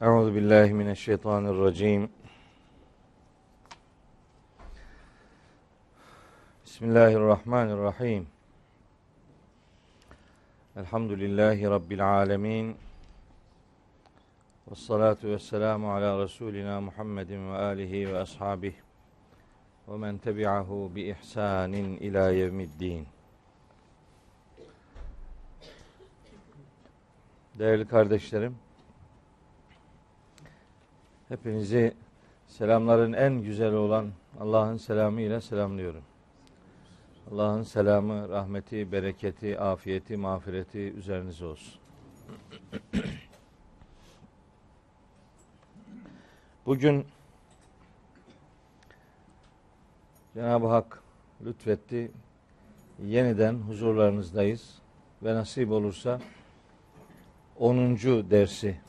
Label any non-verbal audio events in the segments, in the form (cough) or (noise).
Euzu billahi mineşşeytanirracim. Bismillahirrahmanirrahim. Elhamdülillahi Rabbil alemin. Ve salatu ve selamu ala Resulina Muhammedin ve alihi ve ashabihi ve men tebi'ahu bi ihsanin ila yevmiddin. Değerli kardeşlerim, hepinizi selamların en güzel olan Allah'ın selamı ile selamlıyorum. Allah'ın selamı, rahmeti, bereketi, afiyeti, mağfireti üzerinize olsun. (clears throat) Bugün Cenab-ı Hak lütfetti. Yeniden huzurlarınızdayız ve nasip olursa 10. dersi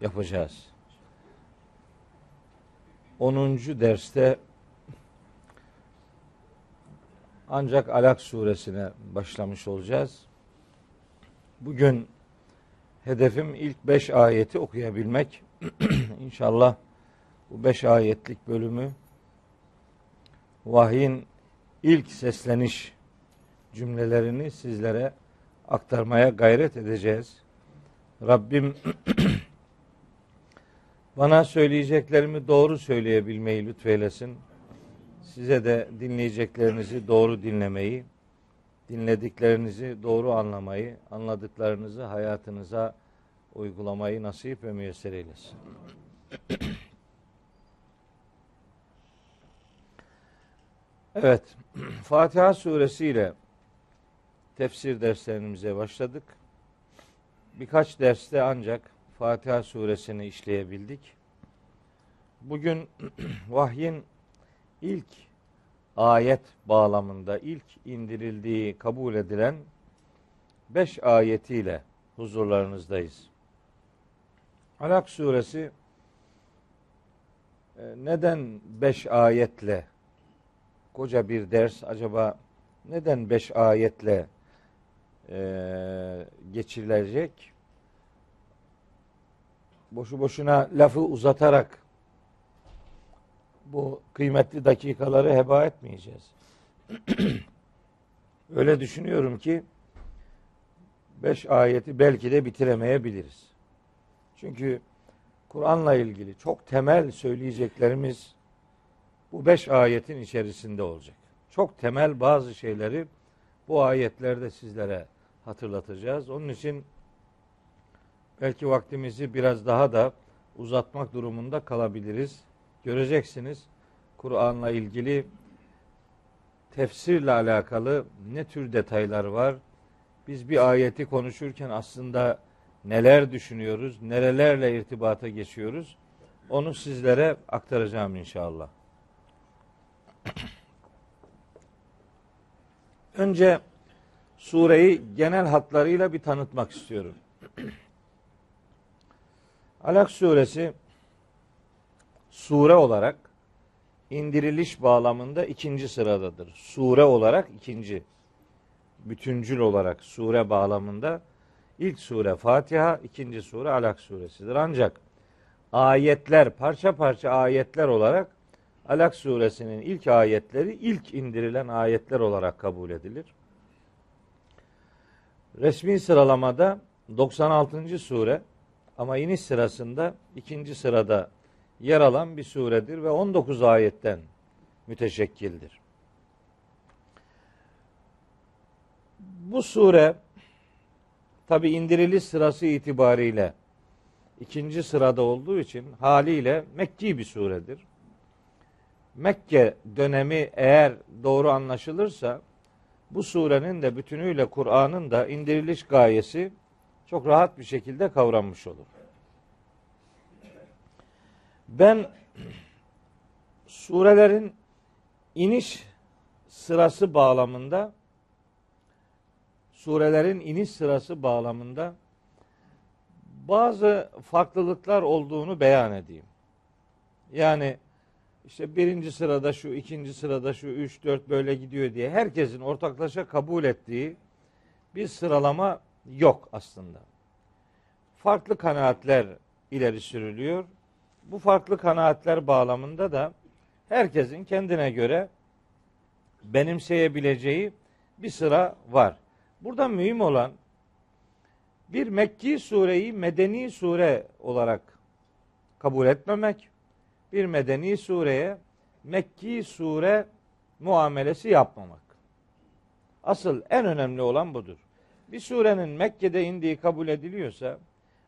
yapacağız. 10. derste ancak Alak suresine başlamış olacağız. Bugün hedefim ilk 5 ayeti okuyabilmek. (clears throat) İnşallah bu 5 ayetlik bölümü vahyin ilk sesleniş cümlelerini sizlere aktarmaya gayret edeceğiz. Rabbim (clears throat) bana söyleyeceklerimi doğru söyleyebilmeyi lütfeylesin. Size de dinleyeceklerinizi doğru dinlemeyi, dinlediklerinizi doğru anlamayı, anladıklarınızı hayatınıza uygulamayı nasip ve müyesser eylesin. Evet, (clears throat) Fatiha suresiyle tefsir derslerimize başladık. Birkaç derste ancak Fatiha suresini işleyebildik. Bugün (clears throat) vahyin ilk ayet bağlamında ilk indirildiği kabul edilen beş ayetiyle huzurlarınızdayız. Alak suresi e, neden beş ayetle koca bir ders acaba neden beş ayetle e, geçirilecek? Boşu boşuna lafı uzatarak bu kıymetli dakikaları heba etmeyeceğiz. (clears throat) Öyle düşünüyorum ki beş ayeti belki de bitiremeyebiliriz. Çünkü Kur'an'la ilgili çok temel söyleyeceklerimiz bu beş ayetin içerisinde olacak. Çok temel bazı şeyleri bu ayetlerde sizlere hatırlatacağız. Onun için belki vaktimizi biraz daha da uzatmak durumunda kalabiliriz. Göreceksiniz Kur'an'la ilgili tefsirle alakalı ne tür detaylar var. Biz bir ayeti konuşurken aslında neler düşünüyoruz, nerelerle irtibata geçiyoruz onu sizlere aktaracağım inşallah. Önce sureyi genel hatlarıyla bir tanıtmak istiyorum. Alak suresi sure olarak indiriliş bağlamında ikinci sıradadır. Sure olarak ikinci. Bütüncül olarak sure bağlamında ilk sure Fatiha, ikinci sure Alak suresidir. Ancak ayetler, parça parça ayetler olarak Alak suresinin ilk ayetleri ilk indirilen ayetler olarak kabul edilir. Resmi sıralamada 96. sure ama iniş sırasında ikinci sırada yer alan bir suredir ve 19 ayetten müteşekkildir. Bu sure tabi indiriliş sırası itibariyle ikinci sırada olduğu için haliyle Mekki bir suredir. Mekke dönemi eğer doğru anlaşılırsa bu surenin de bütünüyle Kur'an'ın da indiriliş gayesi çok rahat bir şekilde kavranmış olur. Ben surelerin iniş sırası bağlamında surelerin iniş sırası bağlamında bazı farklılıklar olduğunu beyan edeyim. Yani işte birinci sırada şu, ikinci sırada şu, üç, dört böyle gidiyor diye herkesin ortaklaşa kabul ettiği bir sıralama yok aslında. Farklı kanaatler ileri sürülüyor. Bu farklı kanaatler bağlamında da herkesin kendine göre benimseyebileceği bir sıra var. Burada mühim olan bir Mekki sureyi medeni sure olarak kabul etmemek, bir medeni sureye Mekki sure muamelesi yapmamak. Asıl en önemli olan budur. Bir surenin Mekke'de indiği kabul ediliyorsa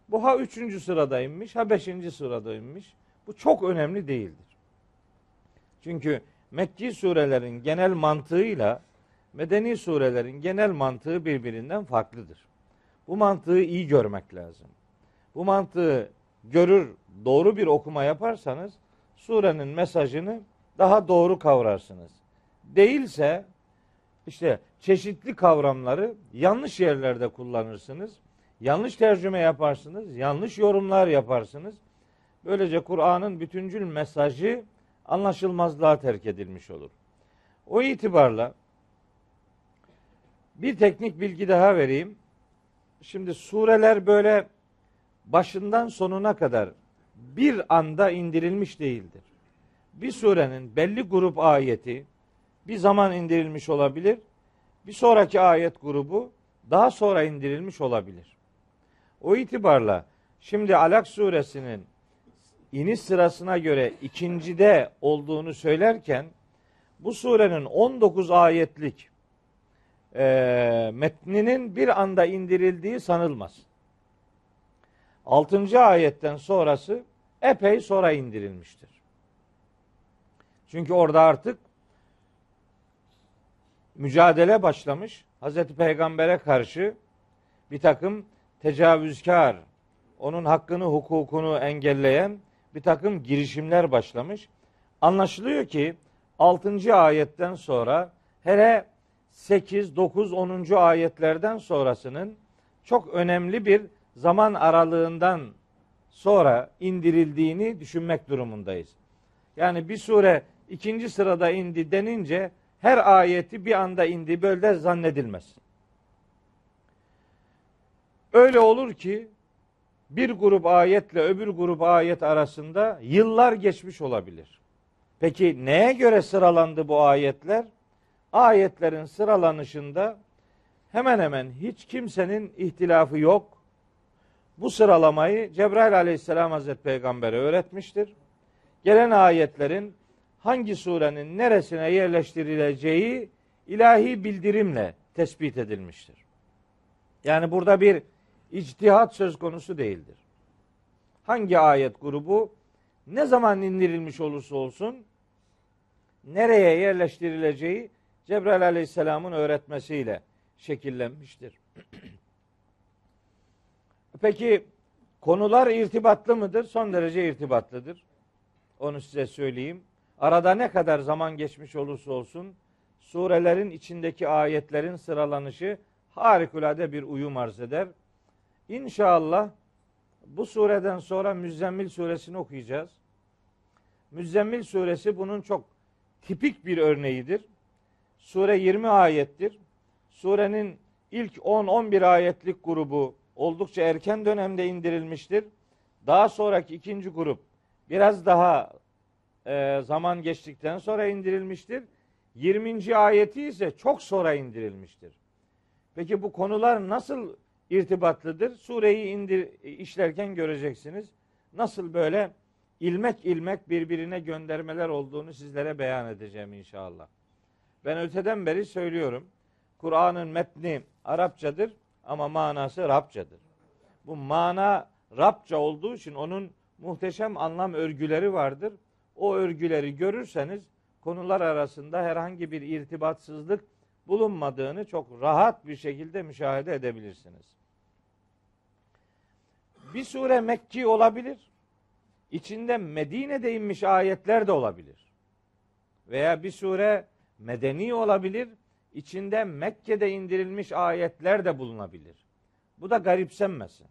bu ha üçüncü sırada inmiş ha beşinci sırada inmiş. Bu çok önemli değildir. Çünkü Mekki surelerin genel mantığıyla medeni surelerin genel mantığı birbirinden farklıdır. Bu mantığı iyi görmek lazım. Bu mantığı görür, doğru bir okuma yaparsanız surenin mesajını daha doğru kavrarsınız. Değilse işte çeşitli kavramları yanlış yerlerde kullanırsınız. Yanlış tercüme yaparsınız, yanlış yorumlar yaparsınız. Böylece Kur'an'ın bütüncül mesajı anlaşılmazlığa terk edilmiş olur. O itibarla bir teknik bilgi daha vereyim. Şimdi sureler böyle başından sonuna kadar bir anda indirilmiş değildir. Bir surenin belli grup ayeti bir zaman indirilmiş olabilir. Bir sonraki ayet grubu daha sonra indirilmiş olabilir. O itibarla şimdi Alak suresinin iniş sırasına göre ikincide olduğunu söylerken bu surenin 19 ayetlik e, metninin bir anda indirildiği sanılmaz. 6. ayetten sonrası epey sonra indirilmiştir. Çünkü orada artık mücadele başlamış. Hazreti Peygamber'e karşı bir takım tecavüzkar, onun hakkını, hukukunu engelleyen bir takım girişimler başlamış. Anlaşılıyor ki 6. ayetten sonra hele 8, 9, 10. ayetlerden sonrasının çok önemli bir zaman aralığından sonra indirildiğini düşünmek durumundayız. Yani bir sure ikinci sırada indi denince her ayeti bir anda indi böyle zannedilmez. Öyle olur ki bir grup ayetle öbür grup ayet arasında yıllar geçmiş olabilir. Peki neye göre sıralandı bu ayetler? Ayetlerin sıralanışında hemen hemen hiç kimsenin ihtilafı yok. Bu sıralamayı Cebrail aleyhisselam hazret peygambere öğretmiştir. Gelen ayetlerin hangi surenin neresine yerleştirileceği ilahi bildirimle tespit edilmiştir. Yani burada bir içtihat söz konusu değildir. Hangi ayet grubu ne zaman indirilmiş olursa olsun nereye yerleştirileceği Cebrail Aleyhisselam'ın öğretmesiyle şekillenmiştir. (clears throat) Peki konular irtibatlı mıdır? Son derece irtibatlıdır. Onu size söyleyeyim. Arada ne kadar zaman geçmiş olursa olsun surelerin içindeki ayetlerin sıralanışı harikulade bir uyum arz eder. İnşallah bu sureden sonra Müzzemmil suresini okuyacağız. Müzzemmil suresi bunun çok tipik bir örneğidir. Sure 20 ayettir. Surenin ilk 10-11 ayetlik grubu oldukça erken dönemde indirilmiştir. Daha sonraki ikinci grup biraz daha e, zaman geçtikten sonra indirilmiştir. 20. ayeti ise çok sonra indirilmiştir. Peki bu konular nasıl irtibatlıdır? Sureyi indir, işlerken göreceksiniz. Nasıl böyle ilmek ilmek birbirine göndermeler olduğunu sizlere beyan edeceğim inşallah. Ben öteden beri söylüyorum. Kur'an'ın metni Arapçadır ama manası Rabçadır. Bu mana Rabça olduğu için onun muhteşem anlam örgüleri vardır. O örgüleri görürseniz konular arasında herhangi bir irtibatsızlık bulunmadığını çok rahat bir şekilde müşahede edebilirsiniz. Bir sure Mekki olabilir. İçinde Medine'de inmiş ayetler de olabilir. Veya bir sure medeni olabilir. İçinde Mekke'de indirilmiş ayetler de bulunabilir. Bu da garipsenmesin.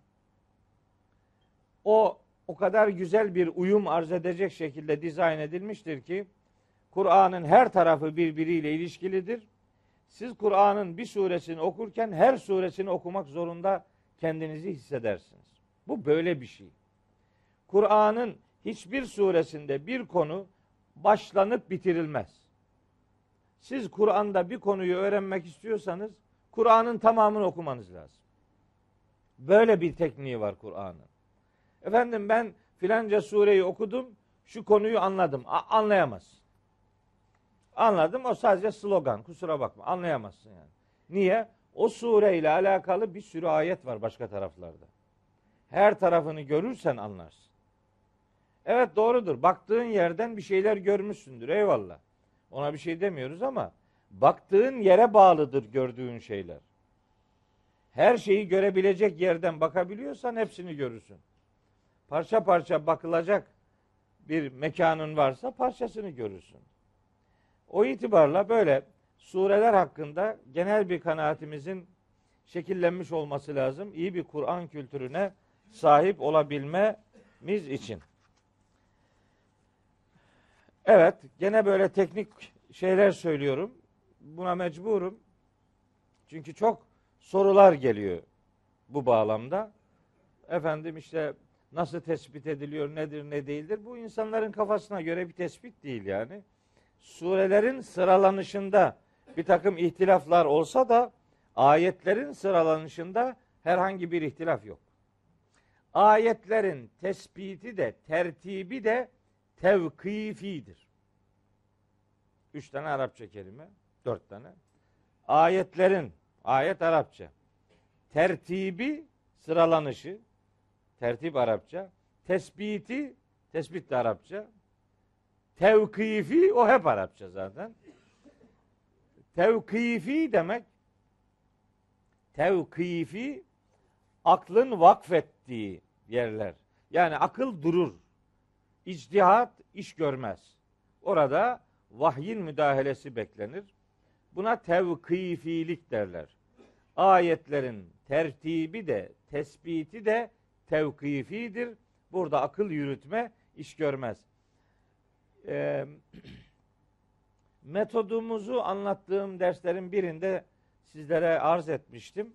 O o kadar güzel bir uyum arz edecek şekilde dizayn edilmiştir ki Kur'an'ın her tarafı birbiriyle ilişkilidir. Siz Kur'an'ın bir suresini okurken her suresini okumak zorunda kendinizi hissedersiniz. Bu böyle bir şey. Kur'an'ın hiçbir suresinde bir konu başlanıp bitirilmez. Siz Kur'an'da bir konuyu öğrenmek istiyorsanız Kur'an'ın tamamını okumanız lazım. Böyle bir tekniği var Kur'an'ın. Efendim ben filanca sureyi okudum, şu konuyu anladım. A- anlayamazsın. Anladım o sadece slogan. Kusura bakma. Anlayamazsın yani. Niye? O sureyle alakalı bir sürü ayet var başka taraflarda. Her tarafını görürsen anlarsın. Evet doğrudur. Baktığın yerden bir şeyler görmüşsündür. Eyvallah. Ona bir şey demiyoruz ama baktığın yere bağlıdır gördüğün şeyler. Her şeyi görebilecek yerden bakabiliyorsan hepsini görürsün. Parça parça bakılacak bir mekanın varsa parçasını görürsün. O itibarla böyle sureler hakkında genel bir kanaatimizin şekillenmiş olması lazım. İyi bir Kur'an kültürüne sahip olabilmemiz için. Evet, gene böyle teknik şeyler söylüyorum. Buna mecburum. Çünkü çok sorular geliyor bu bağlamda. Efendim işte nasıl tespit ediliyor, nedir, ne değildir? Bu insanların kafasına göre bir tespit değil yani. Surelerin sıralanışında bir takım ihtilaflar olsa da ayetlerin sıralanışında herhangi bir ihtilaf yok. Ayetlerin tespiti de tertibi de tevkifidir. Üç tane Arapça kelime, dört tane. Ayetlerin, ayet Arapça. Tertibi, sıralanışı, tertip Arapça. Tespiti, tespit de Arapça. Tevkifi, o hep Arapça zaten. Tevkifi demek, tevkifi, aklın vakfettiği yerler. Yani akıl durur. İctihat iş görmez. Orada vahyin müdahalesi beklenir. Buna tevkifilik derler. Ayetlerin tertibi de tespiti de tevkifidir. Burada akıl yürütme iş görmez. Ee, (clears throat) metodumuzu anlattığım derslerin birinde sizlere arz etmiştim.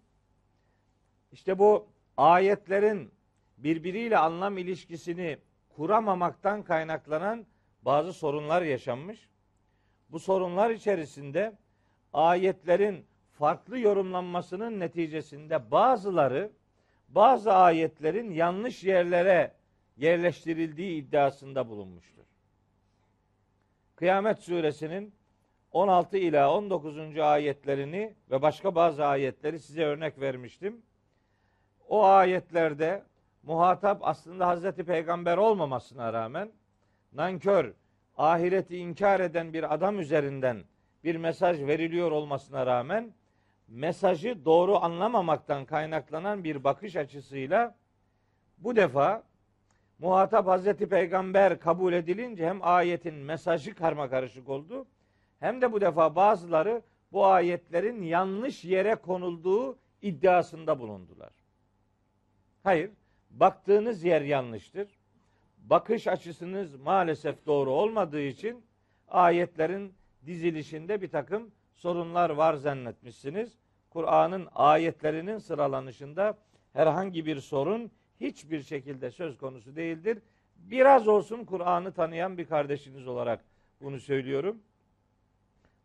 İşte bu ayetlerin birbiriyle anlam ilişkisini kuramamaktan kaynaklanan bazı sorunlar yaşanmış. Bu sorunlar içerisinde ayetlerin farklı yorumlanmasının neticesinde bazıları bazı ayetlerin yanlış yerlere yerleştirildiği iddiasında bulunmuştur. Kıyamet suresinin 16 ila 19. ayetlerini ve başka bazı ayetleri size örnek vermiştim. O ayetlerde muhatap aslında Hazreti Peygamber olmamasına rağmen nankör, ahireti inkar eden bir adam üzerinden bir mesaj veriliyor olmasına rağmen mesajı doğru anlamamaktan kaynaklanan bir bakış açısıyla bu defa muhatap Hazreti Peygamber kabul edilince hem ayetin mesajı karma karışık oldu hem de bu defa bazıları bu ayetlerin yanlış yere konulduğu iddiasında bulundular. Hayır, baktığınız yer yanlıştır. Bakış açısınız maalesef doğru olmadığı için ayetlerin dizilişinde bir takım sorunlar var zannetmişsiniz. Kur'an'ın ayetlerinin sıralanışında herhangi bir sorun hiçbir şekilde söz konusu değildir. Biraz olsun Kur'an'ı tanıyan bir kardeşiniz olarak bunu söylüyorum.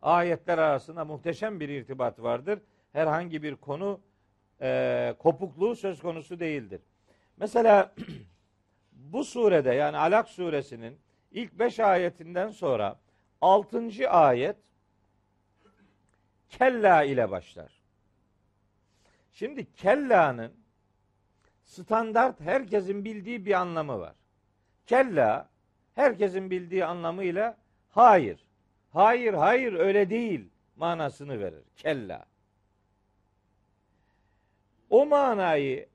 Ayetler arasında muhteşem bir irtibat vardır. Herhangi bir konu e, kopukluğu söz konusu değildir. Mesela (clears throat) bu surede yani Alak suresinin ilk beş ayetinden sonra altıncı ayet kella ile başlar. Şimdi kella'nın standart herkesin bildiği bir anlamı var. Kella herkesin bildiği anlamıyla hayır. Hayır, hayır öyle değil manasını verir. Kella. O manayı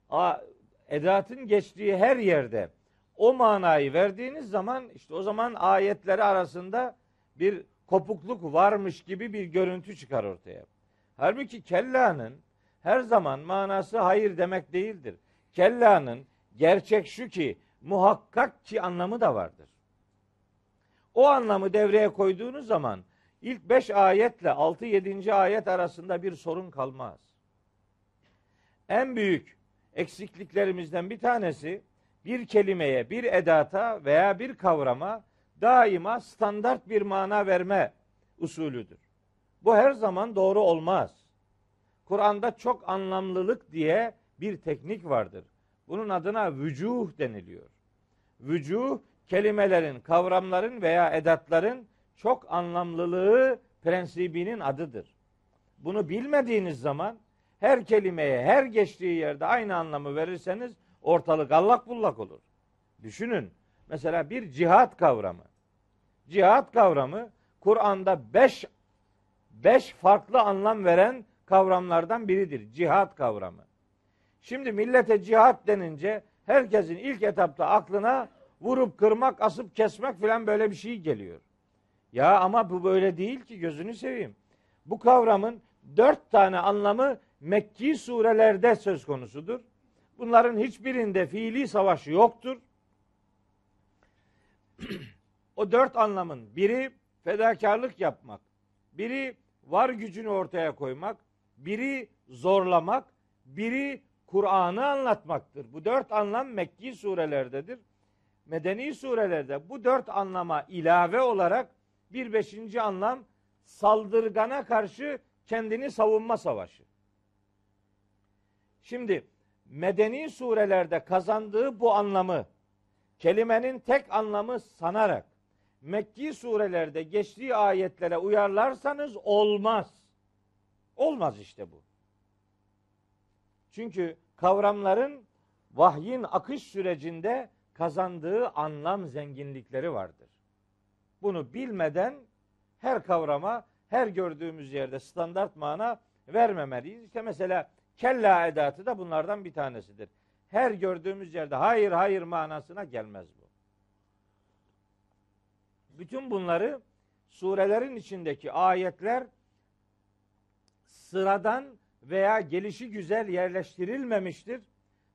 edatın geçtiği her yerde o manayı verdiğiniz zaman işte o zaman ayetleri arasında bir kopukluk varmış gibi bir görüntü çıkar ortaya. Halbuki kellanın her zaman manası hayır demek değildir. Kellanın gerçek şu ki muhakkak ki anlamı da vardır. O anlamı devreye koyduğunuz zaman ilk beş ayetle altı yedinci ayet arasında bir sorun kalmaz. En büyük eksikliklerimizden bir tanesi bir kelimeye, bir edata veya bir kavrama daima standart bir mana verme usulüdür. Bu her zaman doğru olmaz. Kur'an'da çok anlamlılık diye bir teknik vardır. Bunun adına vücuh deniliyor. Vücuh kelimelerin, kavramların veya edatların çok anlamlılığı prensibinin adıdır. Bunu bilmediğiniz zaman her kelimeye, her geçtiği yerde aynı anlamı verirseniz ortalık allak bullak olur. Düşünün. Mesela bir cihat kavramı. Cihat kavramı Kur'an'da beş, beş farklı anlam veren kavramlardan biridir. Cihat kavramı. Şimdi millete cihat denince herkesin ilk etapta aklına vurup kırmak, asıp kesmek filan böyle bir şey geliyor. Ya ama bu böyle değil ki gözünü seveyim. Bu kavramın dört tane anlamı Mekki surelerde söz konusudur. Bunların hiçbirinde fiili savaş yoktur. (clears throat) o dört anlamın biri fedakarlık yapmak, biri var gücünü ortaya koymak, biri zorlamak, biri Kur'an'ı anlatmaktır. Bu dört anlam Mekki surelerdedir. Medeni surelerde bu dört anlama ilave olarak bir beşinci anlam saldırgana karşı kendini savunma savaşı. Şimdi medeni surelerde kazandığı bu anlamı kelimenin tek anlamı sanarak Mekki surelerde geçtiği ayetlere uyarlarsanız olmaz. Olmaz işte bu. Çünkü kavramların vahyin akış sürecinde kazandığı anlam zenginlikleri vardır. Bunu bilmeden her kavrama her gördüğümüz yerde standart mana vermemeliyiz. İşte mesela kella edatı da bunlardan bir tanesidir. Her gördüğümüz yerde hayır hayır manasına gelmez bu. Bütün bunları surelerin içindeki ayetler sıradan veya gelişi güzel yerleştirilmemiştir.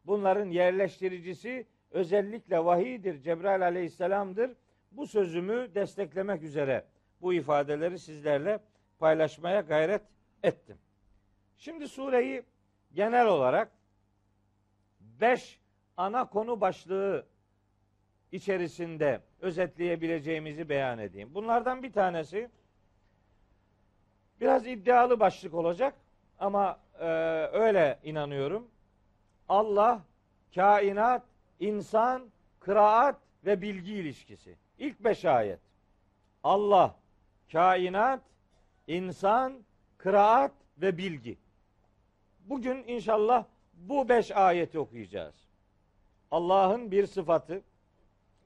Bunların yerleştiricisi özellikle vahidir, Cebrail aleyhisselamdır. Bu sözümü desteklemek üzere bu ifadeleri sizlerle paylaşmaya gayret ettim. Şimdi sureyi genel olarak beş ana konu başlığı içerisinde özetleyebileceğimizi beyan edeyim. Bunlardan bir tanesi biraz iddialı başlık olacak ama e, öyle inanıyorum. Allah, kainat, insan, kıraat ve bilgi ilişkisi. İlk beş ayet. Allah, kainat, insan, kıraat ve bilgi. Bugün inşallah bu beş ayeti okuyacağız. Allah'ın bir sıfatı,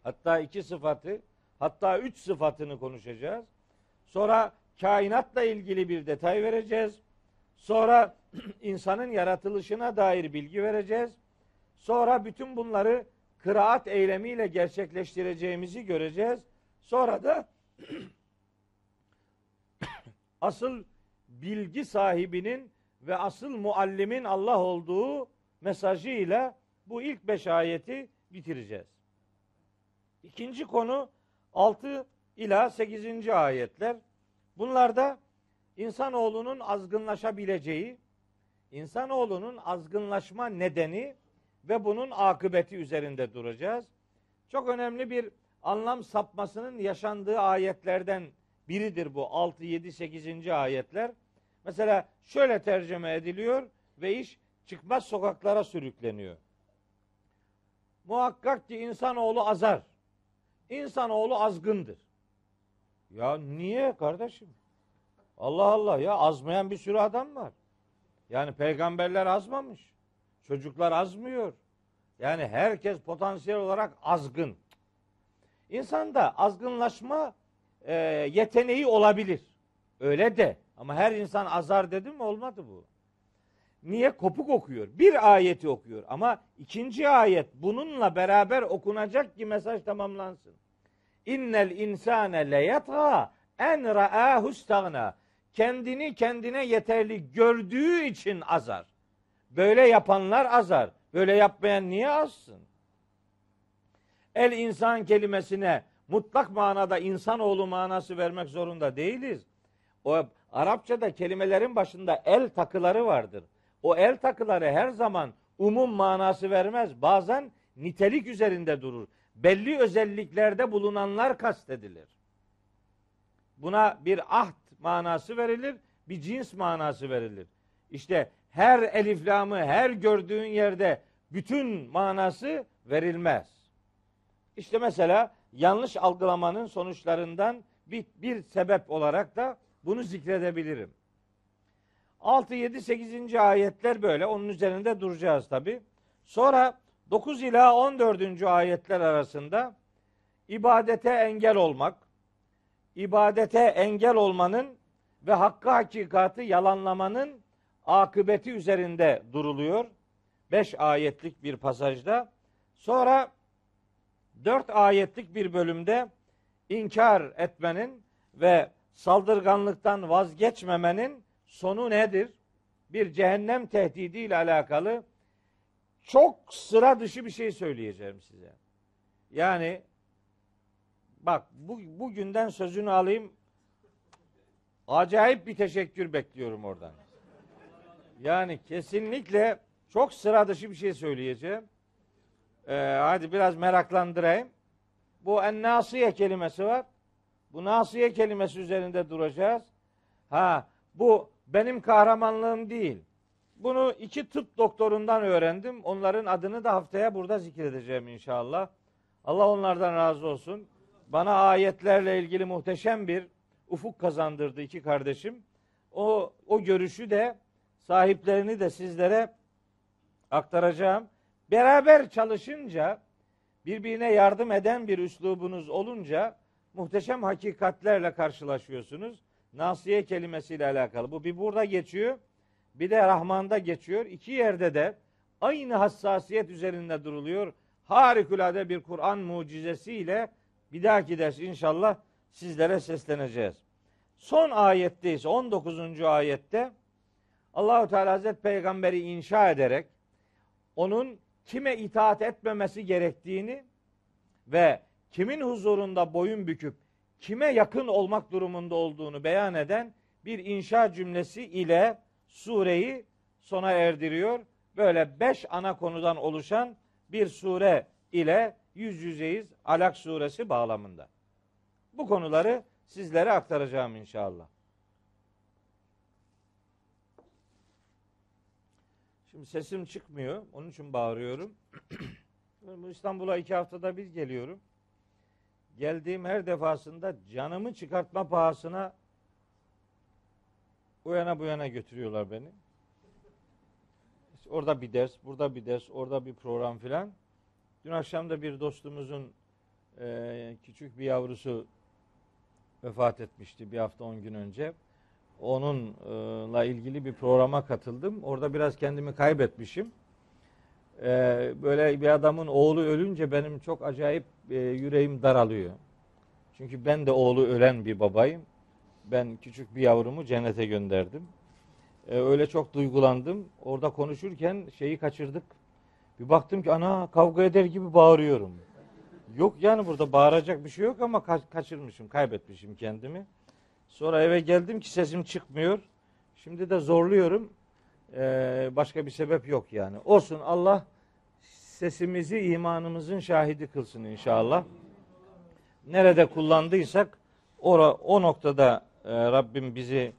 hatta iki sıfatı, hatta üç sıfatını konuşacağız. Sonra kainatla ilgili bir detay vereceğiz. Sonra (clears throat) insanın yaratılışına dair bilgi vereceğiz. Sonra bütün bunları kıraat eylemiyle gerçekleştireceğimizi göreceğiz. Sonra da (clears throat) asıl bilgi sahibinin ve asıl muallimin Allah olduğu mesajıyla bu ilk beş ayeti bitireceğiz. İkinci konu 6 ila 8. ayetler. Bunlarda insanoğlunun azgınlaşabileceği, insanoğlunun azgınlaşma nedeni ve bunun akıbeti üzerinde duracağız. Çok önemli bir anlam sapmasının yaşandığı ayetlerden biridir bu 6, 7, 8. ayetler. Mesela şöyle tercüme ediliyor ve iş çıkmaz sokaklara sürükleniyor. Muhakkak ki insanoğlu azar. İnsanoğlu azgındır. Ya niye kardeşim? Allah Allah ya azmayan bir sürü adam var. Yani peygamberler azmamış. Çocuklar azmıyor. Yani herkes potansiyel olarak azgın. İnsanda azgınlaşma e, yeteneği olabilir. Öyle de. Ama her insan azar dedim mi olmadı bu. Niye? Kopuk okuyor. Bir ayeti okuyor. Ama ikinci ayet bununla beraber okunacak ki mesaj tamamlansın. İnnel insane leyatha en ra'ahu stagna. Kendini kendine yeterli gördüğü için azar. Böyle yapanlar azar. Böyle yapmayan niye azsın? El insan kelimesine mutlak manada insanoğlu manası vermek zorunda değiliz. O Arapçada kelimelerin başında el takıları vardır. O el takıları her zaman umum manası vermez. Bazen nitelik üzerinde durur. Belli özelliklerde bulunanlar kastedilir. Buna bir ahd manası verilir, bir cins manası verilir. İşte her eliflamı her gördüğün yerde bütün manası verilmez. İşte mesela yanlış algılamanın sonuçlarından bir, bir sebep olarak da bunu zikredebilirim. 6, 7, 8. ayetler böyle. Onun üzerinde duracağız tabi. Sonra 9 ila 14. ayetler arasında ibadete engel olmak, ibadete engel olmanın ve hakkı hakikatı yalanlamanın akıbeti üzerinde duruluyor. 5 ayetlik bir pasajda. Sonra 4 ayetlik bir bölümde inkar etmenin ve saldırganlıktan vazgeçmemenin sonu nedir? Bir cehennem tehdidi ile alakalı çok sıra dışı bir şey söyleyeceğim size. Yani bak bu bugünden sözünü alayım. Acayip bir teşekkür bekliyorum oradan. Yani kesinlikle çok sıra dışı bir şey söyleyeceğim. Ee, hadi biraz meraklandırayım. Bu en nasiye kelimesi var. Bu nasiye kelimesi üzerinde duracağız. Ha bu benim kahramanlığım değil. Bunu iki tıp doktorundan öğrendim. Onların adını da haftaya burada zikredeceğim inşallah. Allah onlardan razı olsun. Bana ayetlerle ilgili muhteşem bir ufuk kazandırdı iki kardeşim. O o görüşü de sahiplerini de sizlere aktaracağım. Beraber çalışınca birbirine yardım eden bir üslubunuz olunca muhteşem hakikatlerle karşılaşıyorsunuz. Nasiye kelimesiyle alakalı. Bu bir burada geçiyor. Bir de Rahman'da geçiyor. İki yerde de aynı hassasiyet üzerinde duruluyor. Harikulade bir Kur'an mucizesiyle bir dahaki ders inşallah sizlere sesleneceğiz. Son ayetteyiz. 19. ayette Allahu Teala Hazret Peygamberi inşa ederek onun kime itaat etmemesi gerektiğini ve kimin huzurunda boyun büküp kime yakın olmak durumunda olduğunu beyan eden bir inşa cümlesi ile sureyi sona erdiriyor. Böyle beş ana konudan oluşan bir sure ile yüz yüzeyiz Alak suresi bağlamında. Bu konuları sizlere aktaracağım inşallah. Şimdi sesim çıkmıyor. Onun için bağırıyorum. (clears throat) İstanbul'a iki haftada bir geliyorum. Geldiğim her defasında canımı çıkartma pahasına o yana bu yana götürüyorlar beni. orada bir ders, burada bir ders, orada bir program filan. Dün akşam da bir dostumuzun e, küçük bir yavrusu vefat etmişti bir hafta on gün önce. Onunla ilgili bir programa katıldım. Orada biraz kendimi kaybetmişim. E, böyle bir adamın oğlu ölünce benim çok acayip e, yüreğim daralıyor. Çünkü ben de oğlu ölen bir babayım ben küçük bir yavrumu cennete gönderdim. Ee, öyle çok duygulandım. Orada konuşurken şeyi kaçırdık. Bir baktım ki ana kavga eder gibi bağırıyorum. Yok yani burada bağıracak bir şey yok ama ka- kaçırmışım, kaybetmişim kendimi. Sonra eve geldim ki sesim çıkmıyor. Şimdi de zorluyorum. Ee, başka bir sebep yok yani. Olsun Allah sesimizi imanımızın şahidi kılsın inşallah. Nerede kullandıysak ora, o noktada e, Rabbim bizi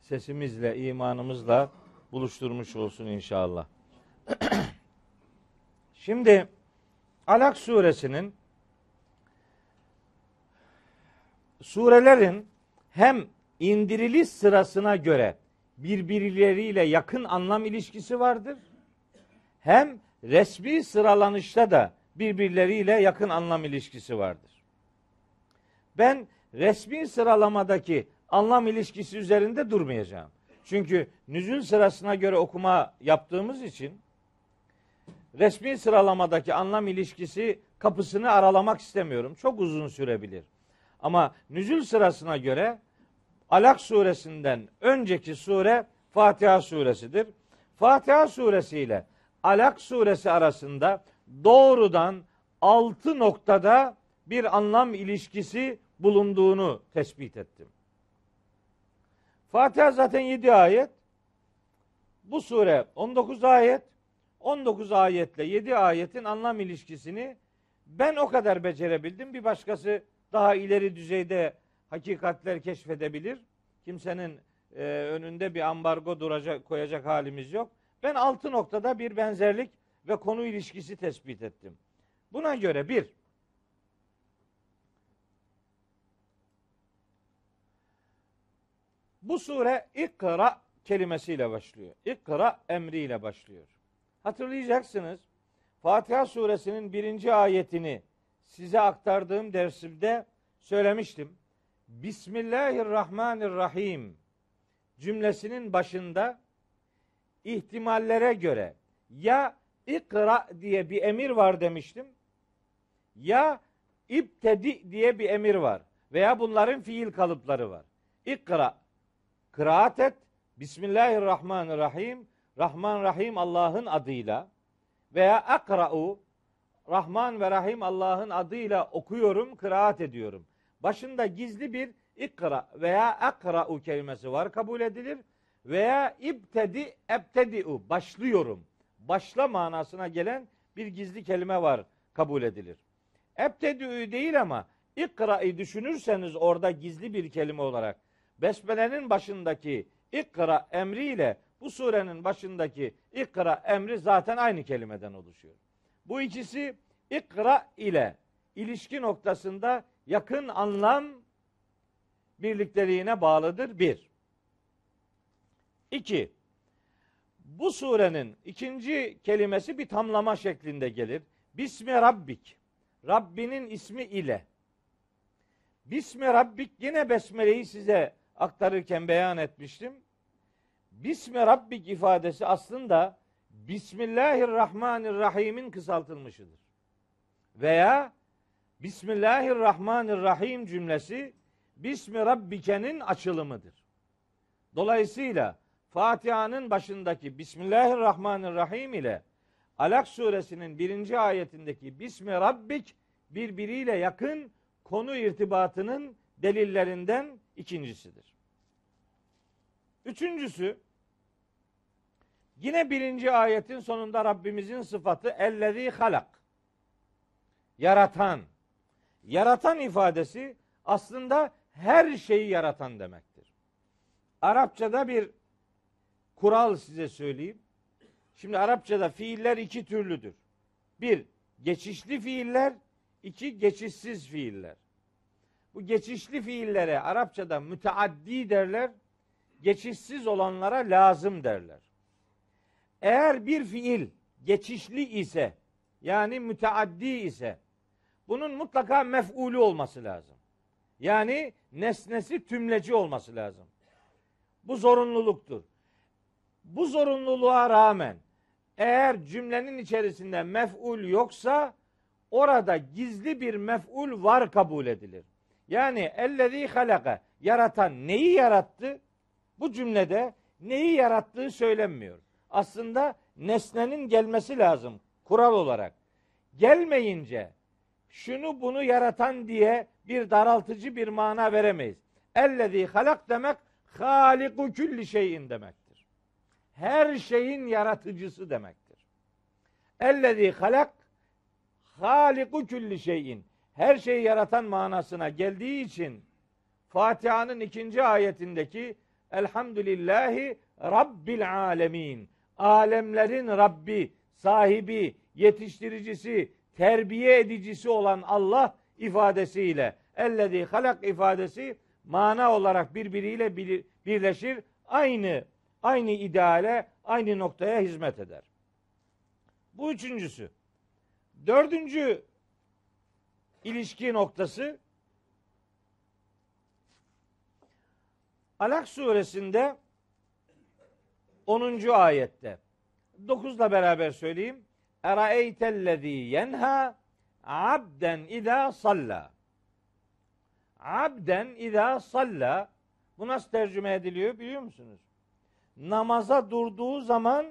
sesimizle, imanımızla buluşturmuş olsun inşallah. (clears throat) Şimdi Alak suresinin surelerin hem indiriliş sırasına göre birbirleriyle yakın anlam ilişkisi vardır. Hem resmi sıralanışta da birbirleriyle yakın anlam ilişkisi vardır. Ben resmi sıralamadaki anlam ilişkisi üzerinde durmayacağım. Çünkü nüzül sırasına göre okuma yaptığımız için resmi sıralamadaki anlam ilişkisi kapısını aralamak istemiyorum. Çok uzun sürebilir. Ama nüzül sırasına göre Alak suresinden önceki sure Fatiha suresidir. Fatiha suresi ile Alak suresi arasında doğrudan altı noktada bir anlam ilişkisi bulunduğunu tespit ettim. Fatiha zaten 7 ayet. Bu sure 19 ayet. 19 ayetle 7 ayetin anlam ilişkisini ben o kadar becerebildim. Bir başkası daha ileri düzeyde hakikatler keşfedebilir. Kimsenin e, önünde bir ambargo duracak koyacak halimiz yok. Ben altı noktada bir benzerlik ve konu ilişkisi tespit ettim. Buna göre bir, bu sure ikra kelimesiyle başlıyor. İkra emriyle başlıyor. Hatırlayacaksınız. Fatiha suresinin birinci ayetini size aktardığım dersimde söylemiştim. Bismillahirrahmanirrahim cümlesinin başında ihtimallere göre ya ikra diye bir emir var demiştim ya ibtedi diye bir emir var veya bunların fiil kalıpları var. İkra kıraat et Bismillahirrahmanirrahim Rahman Rahim Allah'ın adıyla veya akra'u Rahman ve Rahim Allah'ın adıyla okuyorum, kıraat ediyorum. Başında gizli bir ikra veya akra'u kelimesi var kabul edilir. Veya ibtedi ebtedi'u başlıyorum. Başla manasına gelen bir gizli kelime var kabul edilir. Ebtedi'u değil ama ikra'yı düşünürseniz orada gizli bir kelime olarak Besmele'nin başındaki ikra emriyle bu surenin başındaki ikra emri zaten aynı kelimeden oluşuyor. Bu ikisi ikra ile ilişki noktasında yakın anlam birlikteliğine bağlıdır. Bir. İki. Bu surenin ikinci kelimesi bir tamlama şeklinde gelir. Bismi Rabbik. Rabbinin ismi ile. Bismi Rabbik yine Besmele'yi size aktarırken beyan etmiştim. Bismi Rabbik ifadesi aslında Bismillahirrahmanirrahim'in kısaltılmışıdır. Veya Bismillahirrahmanirrahim cümlesi Bismi Rabbike'nin açılımıdır. Dolayısıyla Fatiha'nın başındaki Bismillahirrahmanirrahim ile Alak suresinin birinci ayetindeki Bismi Rabbik birbiriyle yakın konu irtibatının delillerinden ikincisidir. Üçüncüsü yine birinci ayetin sonunda Rabbimizin sıfatı ellezî halak. Yaratan. Yaratan ifadesi aslında her şeyi yaratan demektir. Arapçada bir kural size söyleyeyim. Şimdi Arapçada fiiller iki türlüdür. Bir, geçişli fiiller, iki, geçişsiz fiiller. Bu geçişli fiillere Arapçada müteaddi derler, geçişsiz olanlara lazım derler. Eğer bir fiil geçişli ise, yani müteaddi ise, bunun mutlaka mef'ulü olması lazım. Yani nesnesi tümleci olması lazım. Bu zorunluluktur. Bu zorunluluğa rağmen eğer cümlenin içerisinde mef'ul yoksa orada gizli bir mef'ul var kabul edilir. Yani ellezî halaka yaratan neyi yarattı? Bu cümlede neyi yarattığı söylenmiyor. Aslında nesnenin gelmesi lazım kural olarak. Gelmeyince şunu bunu yaratan diye bir daraltıcı bir mana veremeyiz. Ellezî halak demek haliku külli şeyin demektir. Her şeyin yaratıcısı demektir. Ellezî halak haliku külli şeyin her şeyi yaratan manasına geldiği için Fatiha'nın ikinci ayetindeki Elhamdülillahi Rabbil alemin. Alemlerin Rabbi, sahibi, yetiştiricisi, terbiye edicisi olan Allah ifadesiyle ellezî halak ifadesi mana olarak birbiriyle birleşir. Aynı aynı ideale, aynı noktaya hizmet eder. Bu üçüncüsü. Dördüncü ilişki noktası Alak suresinde 10. ayette 9'la beraber söyleyeyim. Eraeytellezî yenha abden idâ salla. Abden idâ salla. Bu nasıl tercüme ediliyor biliyor musunuz? Namaza durduğu zaman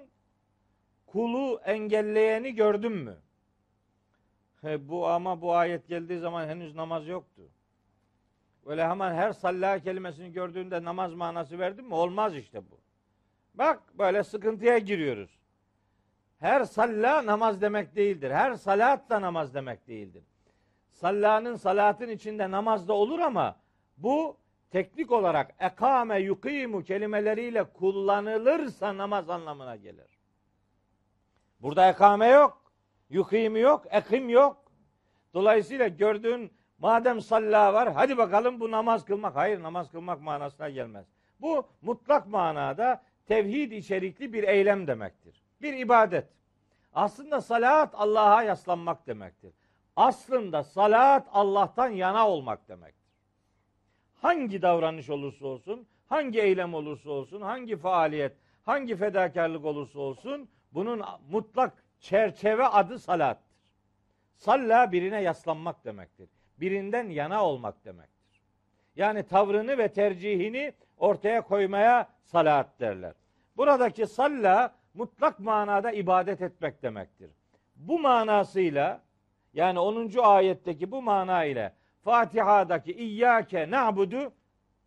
kulu engelleyeni gördün mü? He, bu ama bu ayet geldiği zaman henüz namaz yoktu. Öyle hemen her salla kelimesini gördüğünde namaz manası verdin mi? Olmaz işte bu. Bak böyle sıkıntıya giriyoruz. her salla namaz demek değildir. Her salat da namaz demek değildir. Sallanın salatın içinde namaz da olur ama bu teknik olarak ekame yukimu kelimeleriyle kullanılırsa namaz anlamına gelir. Burada ekame yok. Yukimu yok. Ekim yok. Dolayısıyla gördüğün madem salla var hadi bakalım bu namaz kılmak. Hayır namaz kılmak manasına gelmez. Bu mutlak manada tevhid içerikli bir eylem demektir. Bir ibadet. Aslında salat Allah'a yaslanmak demektir. Aslında salat Allah'tan yana olmak demektir. Hangi davranış olursa olsun, hangi eylem olursa olsun, hangi faaliyet, hangi fedakarlık olursa olsun bunun mutlak çerçeve adı salattır. Salla birine yaslanmak demektir. Birinden yana olmak demektir. Yani tavrını ve tercihini ortaya koymaya salat derler. Buradaki salla mutlak manada ibadet etmek demektir. Bu manasıyla yani 10. ayetteki bu mana ile Fatiha'daki İyyâke na'budu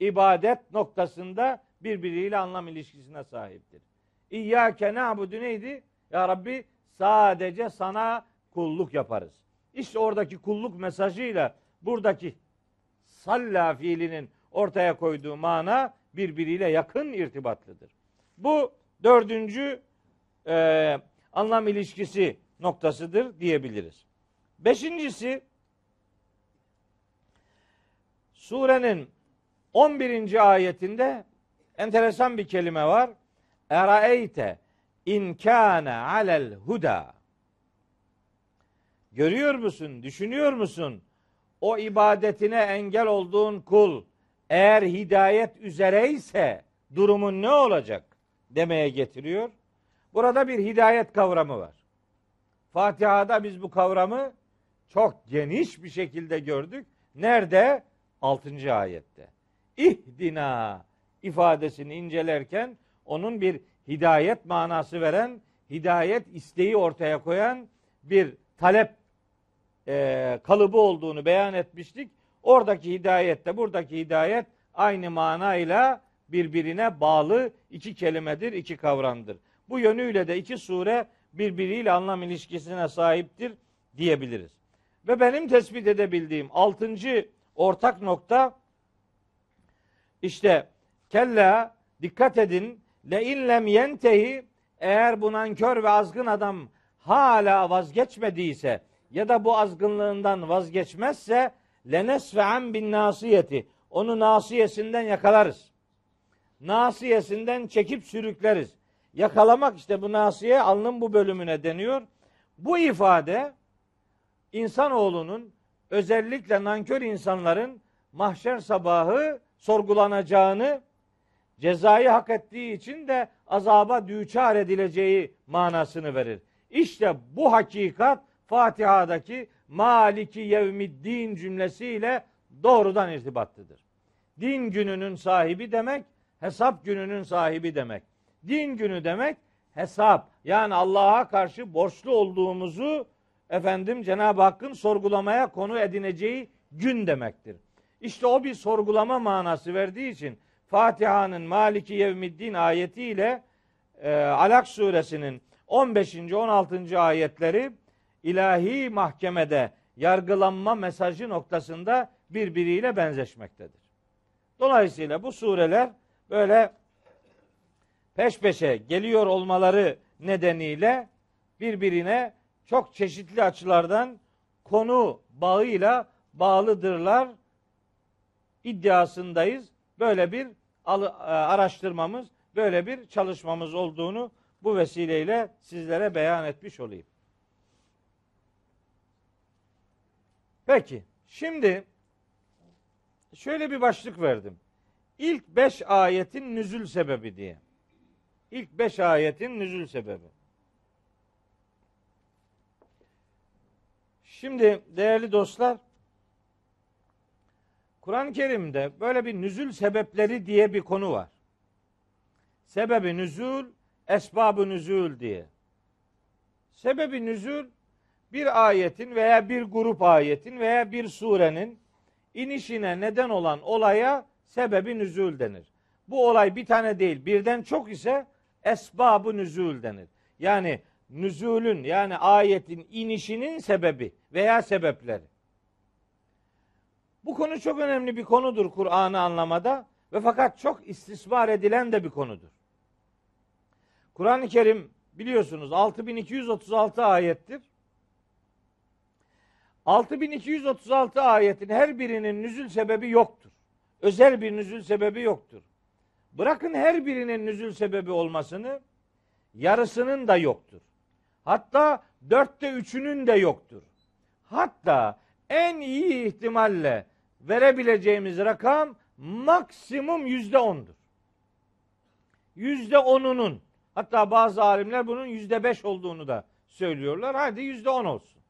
ibadet noktasında birbiriyle anlam ilişkisine sahiptir. İyyâke na'budu neydi? Ya Rabbi sadece sana kulluk yaparız. İşte oradaki kulluk mesajıyla buradaki salla fiilinin ortaya koyduğu mana birbiriyle yakın irtibatlıdır. Bu dördüncü e, anlam ilişkisi noktasıdır diyebiliriz. Beşincisi surenin 11. ayetinde enteresan bir kelime var. Eraeyte in kana alel huda. Görüyor musun, düşünüyor musun? O ibadetine engel olduğun kul eğer hidayet üzereyse durumun ne olacak demeye getiriyor. Burada bir hidayet kavramı var. Fatiha'da biz bu kavramı çok geniş bir şekilde gördük. Nerede? 6. ayette. İhdina ifadesini incelerken onun bir hidayet manası veren, hidayet isteği ortaya koyan bir talep e, kalıbı olduğunu beyan etmiştik. Oradaki hidayette, buradaki hidayet aynı manayla birbirine bağlı iki kelimedir, iki kavramdır. Bu yönüyle de iki sure birbiriyle anlam ilişkisine sahiptir diyebiliriz. Ve benim tespit edebildiğim altıncı ortak nokta işte kella dikkat edin le inlem yentehi eğer bu nankör ve azgın adam hala vazgeçmediyse ya da bu azgınlığından vazgeçmezse lenesfe'an bin nasiyeti onu nasiyesinden yakalarız. Nasiyesinden çekip sürükleriz. Yakalamak işte bu nasiye alnın bu bölümüne deniyor. Bu ifade insanoğlunun özellikle nankör insanların mahşer sabahı sorgulanacağını cezayı hak ettiği için de azaba düçar edileceği manasını verir. İşte bu hakikat Fatiha'daki Maliki Yevmiddin cümlesiyle doğrudan irtibatlıdır. Din gününün sahibi demek, hesap gününün sahibi demek. Din günü demek hesap. Yani Allah'a karşı borçlu olduğumuzu efendim Cenab-ı Hakk'ın sorgulamaya konu edineceği gün demektir. İşte o bir sorgulama manası verdiği için Fatiha'nın Maliki Yevmiddin ayetiyle e, Alak suresinin 15. 16. ayetleri ilahi mahkemede yargılanma mesajı noktasında birbiriyle benzeşmektedir. Dolayısıyla bu sureler böyle peş peşe geliyor olmaları nedeniyle birbirine çok çeşitli açılardan konu bağıyla bağlıdırlar iddiasındayız. Böyle bir e, araştırmamız, böyle bir çalışmamız olduğunu bu vesileyle sizlere beyan etmiş olayım. Peki, şimdi şöyle bir başlık verdim. İlk beş ayetin nüzül sebebi diye. İlk beş ayetin nüzül sebebi. Şimdi değerli dostlar, Kur'an-ı Kerim'de böyle bir nüzül sebepleri diye bir konu var. Sebebi nüzül, esbabı nüzül diye. Sebebi nüzül bir ayetin veya bir grup ayetin veya bir surenin inişine neden olan olaya sebebi nüzül denir. Bu olay bir tane değil, birden çok ise esbabı nüzül denir. Yani nüzulün yani ayetin inişinin sebebi veya sebepleri. Bu konu çok önemli bir konudur Kur'an'ı anlamada ve fakat çok istismar edilen de bir konudur. Kur'an-ı Kerim biliyorsunuz 6236 ayettir. 6236 ayetin her birinin nüzül sebebi yoktur. Özel bir nüzül sebebi yoktur. Bırakın her birinin nüzül sebebi olmasını, yarısının da yoktur. Hatta dörtte üçünün de yoktur. Hatta en iyi ihtimalle verebileceğimiz rakam maksimum yüzde ondur. Yüzde onunun hatta bazı alimler bunun yüzde beş olduğunu da söylüyorlar. Hadi yüzde on olsun.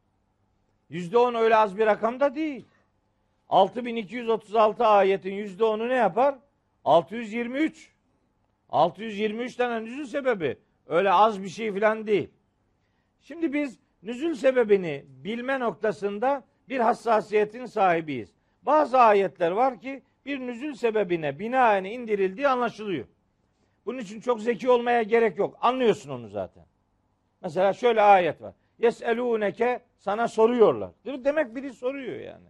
Yüzde on öyle az bir rakam da değil. 6236 ayetin yüzde onu ne yapar? 623. 623 tane nüzül sebebi. Öyle az bir şey falan değil. Şimdi biz nüzül sebebini bilme noktasında bir hassasiyetin sahibiyiz. Bazı ayetler var ki bir nüzül sebebine binaen indirildiği anlaşılıyor. Bunun için çok zeki olmaya gerek yok. Anlıyorsun onu zaten. Mesela şöyle ayet var. Yeselûneke sana soruyorlar. Demek biri soruyor yani.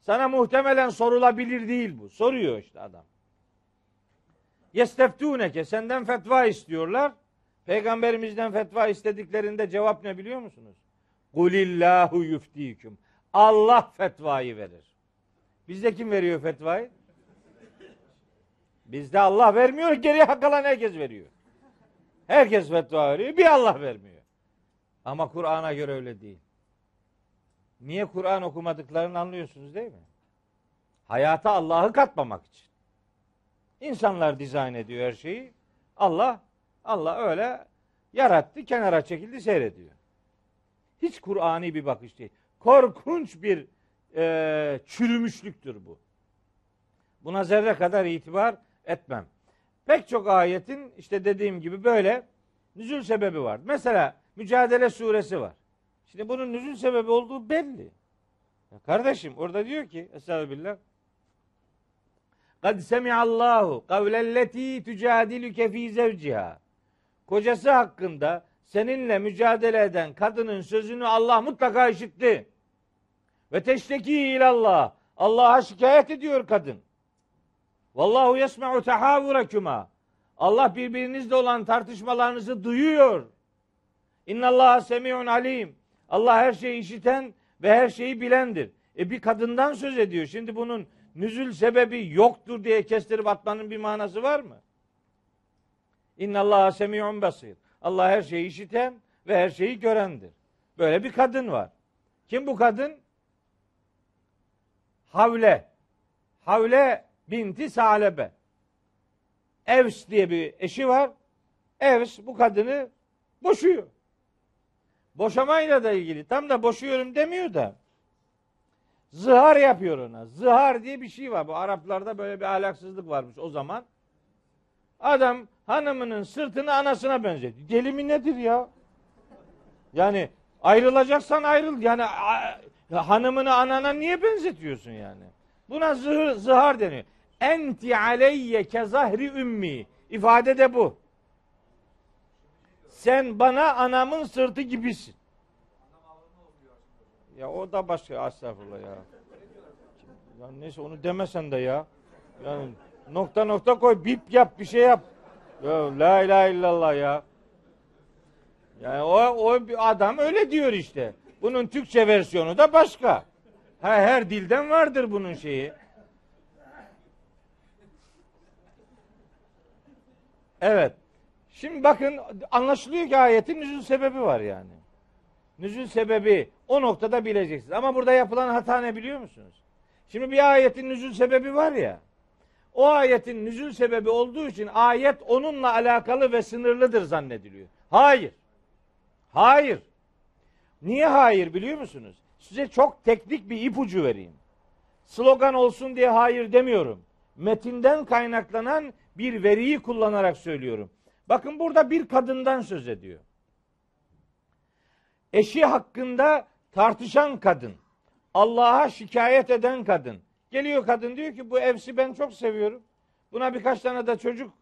Sana muhtemelen sorulabilir değil bu. Soruyor işte adam. Yesteftûneke senden fetva istiyorlar. Peygamberimizden fetva istediklerinde cevap ne biliyor musunuz? Kulillahu yuftiküm. Allah fetvayı verir. Bizde kim veriyor fetvayı? Bizde Allah vermiyor, geriye kalan herkes veriyor. Herkes fetva veriyor, bir Allah vermiyor. Ama Kur'an'a göre öyle değil. Niye Kur'an okumadıklarını anlıyorsunuz değil mi? Hayata Allah'ı katmamak için. İnsanlar dizayn ediyor her şeyi. Allah Allah öyle yarattı, kenara çekildi, seyrediyor. Hiç Kur'ani bir bakış değil. Korkunç bir e, çürümüşlüktür bu. Buna zerre kadar itibar etmem. Pek çok ayetin işte dediğim gibi böyle nüzül sebebi var. Mesela Mücadele suresi var. Şimdi bunun nüzül sebebi olduğu belli. Ya kardeşim orada diyor ki Estağfirullah Kad semi'allahu kavlelleti tücadiluke fi zevciha. Kocası hakkında seninle mücadele eden kadının sözünü Allah mutlaka işitti. Ve teşteki ilallah. Allah'a şikayet ediyor kadın. Vallahu yesma'u tahavurakuma. Allah birbirinizle olan tartışmalarınızı duyuyor. İnnallaha semi'un alim. Allah her şeyi işiten ve her şeyi bilendir. E bir kadından söz ediyor. Şimdi bunun nüzül sebebi yoktur diye kestirip atmanın bir manası var mı? İnnallaha semi'un basir. Allah her şeyi işiten ve her şeyi görendir. Böyle bir kadın var. Kim bu kadın? Havle. Havle binti Salebe. Evs diye bir eşi var. Evs bu kadını boşuyor. Boşamayla da ilgili. Tam da boşuyorum demiyor da. Zihar yapıyor ona. Zihar diye bir şey var. Bu Araplarda böyle bir ahlaksızlık varmış o zaman. Adam hanımının sırtını anasına benzetiyor. Deli mi nedir ya? Yani ayrılacaksan ayrıl. Yani hanımını anana niye benzetiyorsun yani? Buna zihar, zihar deniyor. Enti aleyye kezahri ümmi. İfade de bu. Sen bana anamın sırtı gibisin. Ya o da başka estağfurullah ya. Ya neyse onu demesen de ya. Yani nokta nokta koy bip yap bir şey yap. Ya la ilahe illallah ya. Yani o, o bir adam öyle diyor işte. Bunun Türkçe versiyonu da başka. Her, her dilden vardır bunun şeyi. Evet. Şimdi bakın anlaşılıyor ki ayetin nüzul sebebi var yani. Nüzul sebebi o noktada bileceksiniz. Ama burada yapılan hata ne biliyor musunuz? Şimdi bir ayetin nüzul sebebi var ya. O ayetin nüzul sebebi olduğu için ayet onunla alakalı ve sınırlıdır zannediliyor. Hayır. Hayır. Niye hayır biliyor musunuz? Size çok teknik bir ipucu vereyim. Slogan olsun diye hayır demiyorum. Metinden kaynaklanan bir veriyi kullanarak söylüyorum. Bakın burada bir kadından söz ediyor. Eşi hakkında tartışan kadın. Allah'a şikayet eden kadın. Geliyor kadın diyor ki bu evsi ben çok seviyorum. Buna birkaç tane de çocuk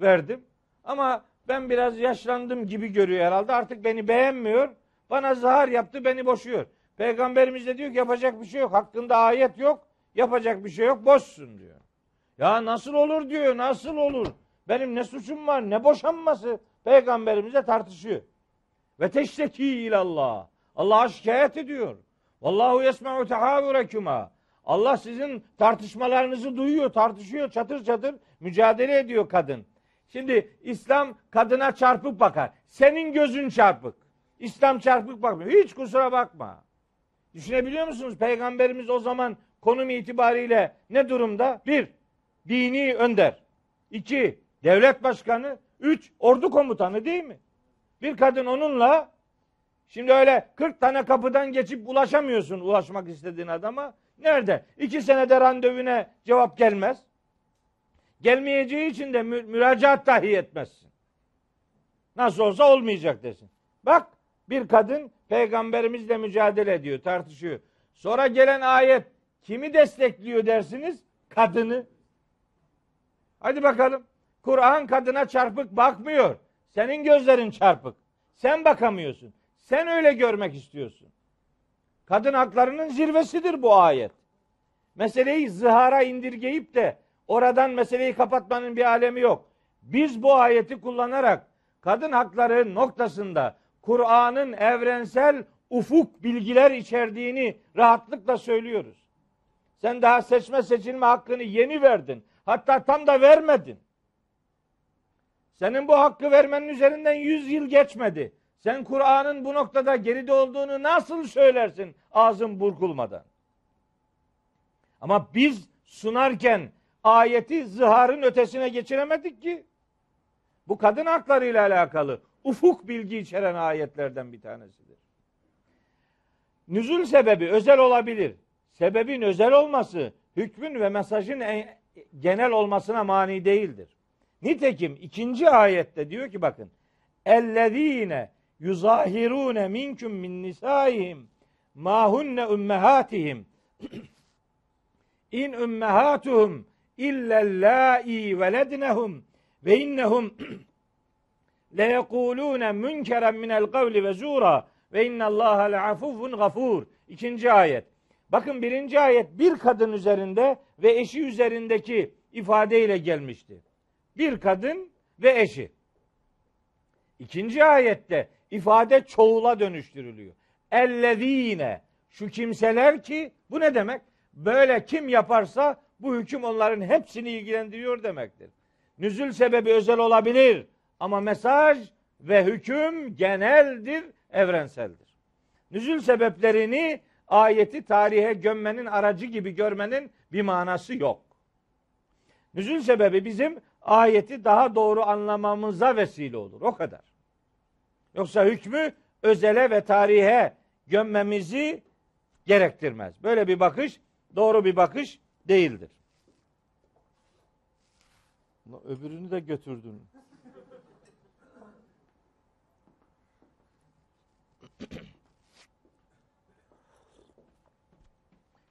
verdim. Ama ben biraz yaşlandım gibi görüyor herhalde. Artık beni beğenmiyor. Bana zahar yaptı, beni boşuyor. Peygamberimiz de diyor ki yapacak bir şey yok. Hakkında ayet yok. Yapacak bir şey yok. Boşsun diyor. Ya nasıl olur diyor. Nasıl olur? Benim ne suçum var? Ne boşanması? Peygamberimize tartışıyor. Ve teşteki ilallah. Allah'a şikayet ediyor. Vallahu yesma'u tehavürekuma. Allah sizin tartışmalarınızı duyuyor, tartışıyor, çatır çatır mücadele ediyor kadın. Şimdi İslam kadına çarpık bakar. Senin gözün çarpık. İslam çarpık bakmıyor. Hiç kusura bakma. Düşünebiliyor musunuz? Peygamberimiz o zaman konum itibariyle ne durumda? Bir, dini önder. İki, devlet başkanı. Üç, ordu komutanı değil mi? Bir kadın onunla şimdi öyle 40 tane kapıdan geçip ulaşamıyorsun ulaşmak istediğin adama. Nerede? İki senede randevune cevap gelmez. Gelmeyeceği için de mü- müracaat dahi etmezsin. Nasıl olsa olmayacak desin. Bak bir kadın peygamberimizle mücadele ediyor, tartışıyor. Sonra gelen ayet kimi destekliyor dersiniz? Kadını. Hadi bakalım. Kur'an kadına çarpık bakmıyor. Senin gözlerin çarpık. Sen bakamıyorsun. Sen öyle görmek istiyorsun. Kadın haklarının zirvesidir bu ayet. Meseleyi zihara indirgeyip de oradan meseleyi kapatmanın bir alemi yok. Biz bu ayeti kullanarak kadın hakları noktasında Kur'an'ın evrensel ufuk bilgiler içerdiğini rahatlıkla söylüyoruz. Sen daha seçme seçilme hakkını yeni verdin. Hatta tam da vermedin. Senin bu hakkı vermenin üzerinden yüz yıl geçmedi. Sen Kur'an'ın bu noktada geride olduğunu nasıl söylersin ağzın burkulmadan? Ama biz sunarken ayeti zıharın ötesine geçiremedik ki. Bu kadın haklarıyla alakalı ufuk bilgi içeren ayetlerden bir tanesidir. Nüzul sebebi özel olabilir. Sebebin özel olması hükmün ve mesajın en- genel olmasına mani değildir. Nitekim ikinci ayette diyor ki bakın ellezine yuzahirune minkum min nisaihim ma hunne ummehatihim (clears throat) in ummehatuhum illellâi velednehum ve innehum (clears throat) le yekulûne münkeren minel kavli ve zûra ve innallâhe leafuvun gafur. İkinci ayet. Bakın birinci ayet bir kadın üzerinde ve eşi üzerindeki ifadeyle gelmişti. Bir kadın ve eşi. İkinci ayette ifade çoğula dönüştürülüyor. Ellezine şu kimseler ki bu ne demek? Böyle kim yaparsa bu hüküm onların hepsini ilgilendiriyor demektir. Nüzül sebebi özel olabilir ama mesaj ve hüküm geneldir, evrenseldir. Nüzül sebeplerini ayeti tarihe gömmenin aracı gibi görmenin bir manası yok. Nüzül sebebi bizim ayeti daha doğru anlamamıza vesile olur. O kadar. Yoksa hükmü özele ve tarihe gömmemizi gerektirmez. Böyle bir bakış doğru bir bakış değildir. Öbürünü de götürdün.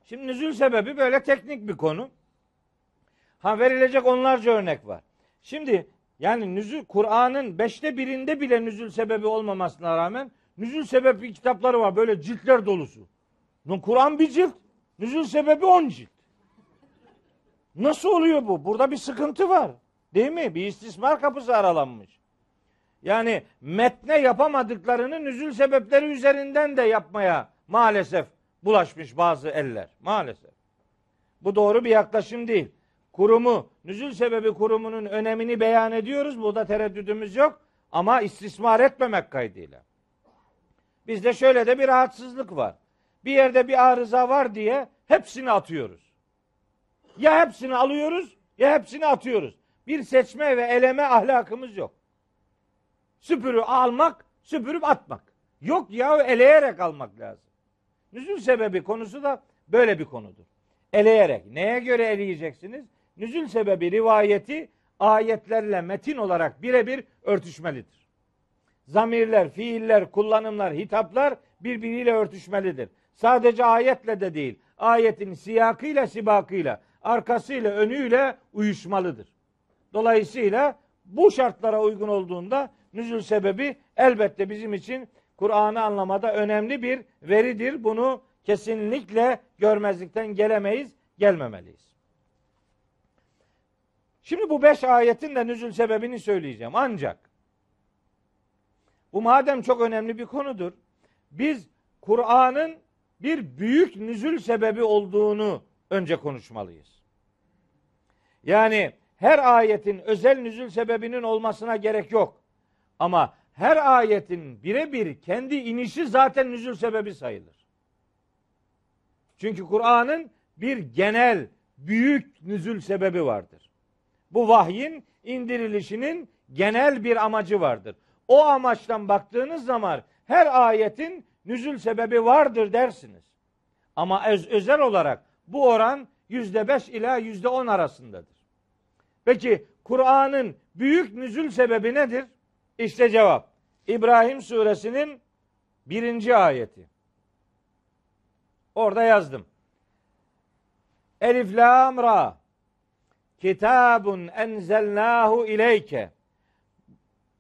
Şimdi nüzül sebebi böyle teknik bir konu. Ha verilecek onlarca örnek var. Şimdi yani nüzül Kur'an'ın beşte birinde bile nüzül sebebi olmamasına rağmen nüzül sebebi kitapları var böyle ciltler dolusu. Kur'an bir cilt, nüzül sebebi on cilt. Nasıl oluyor bu? Burada bir sıkıntı var. Değil mi? Bir istismar kapısı aralanmış. Yani metne yapamadıklarını nüzül sebepleri üzerinden de yapmaya maalesef bulaşmış bazı eller. Maalesef. Bu doğru bir yaklaşım değil. Kurumu, nüzül sebebi kurumunun önemini beyan ediyoruz. Burada tereddüdümüz yok. Ama istismar etmemek kaydıyla. Bizde şöyle de bir rahatsızlık var. Bir yerde bir arıza var diye hepsini atıyoruz. Ya hepsini alıyoruz ya hepsini atıyoruz. Bir seçme ve eleme ahlakımız yok. Süpürü almak, süpürüp atmak. Yok ya eleyerek almak lazım. Nüzül sebebi konusu da böyle bir konudur. Eleyerek. Neye göre eleyeceksiniz? Nüzül sebebi rivayeti ayetlerle metin olarak birebir örtüşmelidir. Zamirler, fiiller, kullanımlar, hitaplar birbiriyle örtüşmelidir. Sadece ayetle de değil, ayetin siyakıyla, sibakıyla, arkasıyla, önüyle uyuşmalıdır. Dolayısıyla Bu şartlara uygun olduğunda nüzül sebebi elbette bizim için Kur'an'ı anlamada önemli bir veridir. Bunu kesinlikle görmezlikten gelemeyiz, gelmemeliyiz. Şimdi bu beş ayetin de nüzül sebebini söyleyeceğim. Ancak bu madem çok önemli bir konudur. Biz Kur'an'ın bir büyük nüzül sebebi olduğunu önce konuşmalıyız. Yani her ayetin özel nüzül sebebinin olmasına gerek yok. Ama her ayetin birebir kendi inişi zaten nüzül sebebi sayılır. Çünkü Kur'an'ın bir genel büyük nüzül sebebi vardır. Bu vahyin indirilişinin genel bir amacı vardır. O amaçtan baktığınız zaman her ayetin nüzül sebebi vardır dersiniz. Ama öz, özel olarak bu oran yüzde beş ila yüzde on arasındadır. Peki Kur'an'ın büyük nüzül sebebi nedir? İşte cevap. İbrahim suresinin birinci ayeti. Orada yazdım. Elif lam ra. Kitabun enzelnahu ileyke.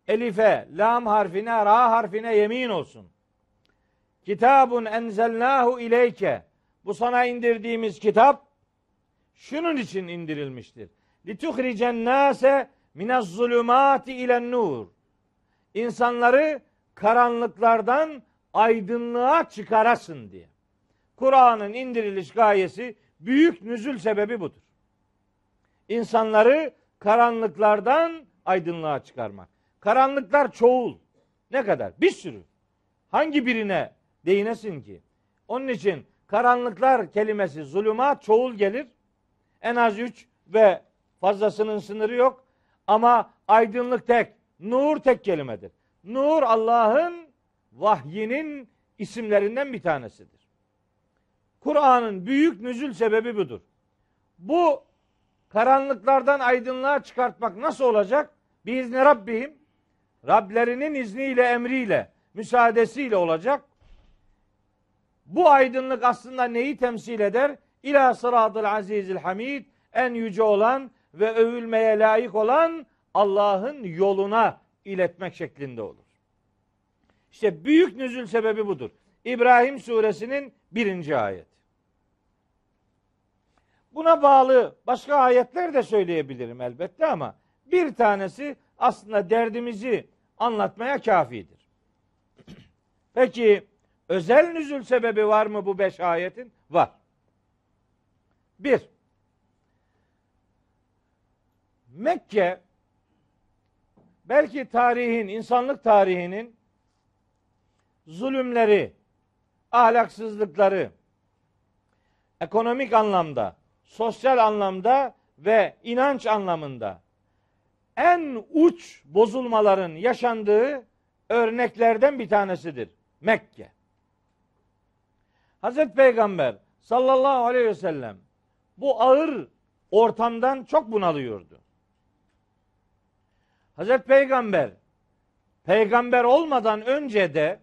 Elife, lam harfine, ra harfine yemin olsun. Kitabun enzelnahu ileyke. Bu sana indirdiğimiz kitap şunun için indirilmiştir. Lituhricen nase minez zulümati ilen nur. İnsanları karanlıklardan aydınlığa çıkarasın diye. Kur'an'ın indiriliş gayesi büyük nüzül sebebi budur. İnsanları karanlıklardan aydınlığa çıkarmak. Karanlıklar çoğul. Ne kadar? Bir sürü. Hangi birine değinesin ki? Onun için karanlıklar kelimesi zulümat çoğul gelir. En az üç ve fazlasının sınırı yok. Ama aydınlık tek, nur tek kelimedir. Nur Allah'ın vahyinin isimlerinden bir tanesidir. Kur'an'ın büyük nüzül sebebi budur. Bu karanlıklardan aydınlığa çıkartmak nasıl olacak? Biizni Rabbihim Rablerinin izniyle, emriyle, müsaadesiyle olacak. Bu aydınlık aslında neyi temsil eder? İlâ sıradıl azizil hamid en yüce olan ve övülmeye layık olan Allah'ın yoluna iletmek şeklinde olur. İşte büyük nüzül sebebi budur. İbrahim suresinin birinci ayet. Buna bağlı başka ayetler de söyleyebilirim elbette ama bir tanesi aslında derdimizi anlatmaya kafidir. (clears throat) Peki özel nüzül sebebi var mı bu beş ayetin? Var. Bir, Mekke belki tarihin, insanlık tarihinin zulümleri, ahlaksızlıkları, ekonomik anlamda, sosyal anlamda ve inanç anlamında en uç bozulmaların yaşandığı örneklerden bir tanesidir. Mekke. Hazreti Peygamber sallallahu aleyhi ve sellem bu ağır ortamdan çok bunalıyordu. Hazreti Peygamber peygamber olmadan önce de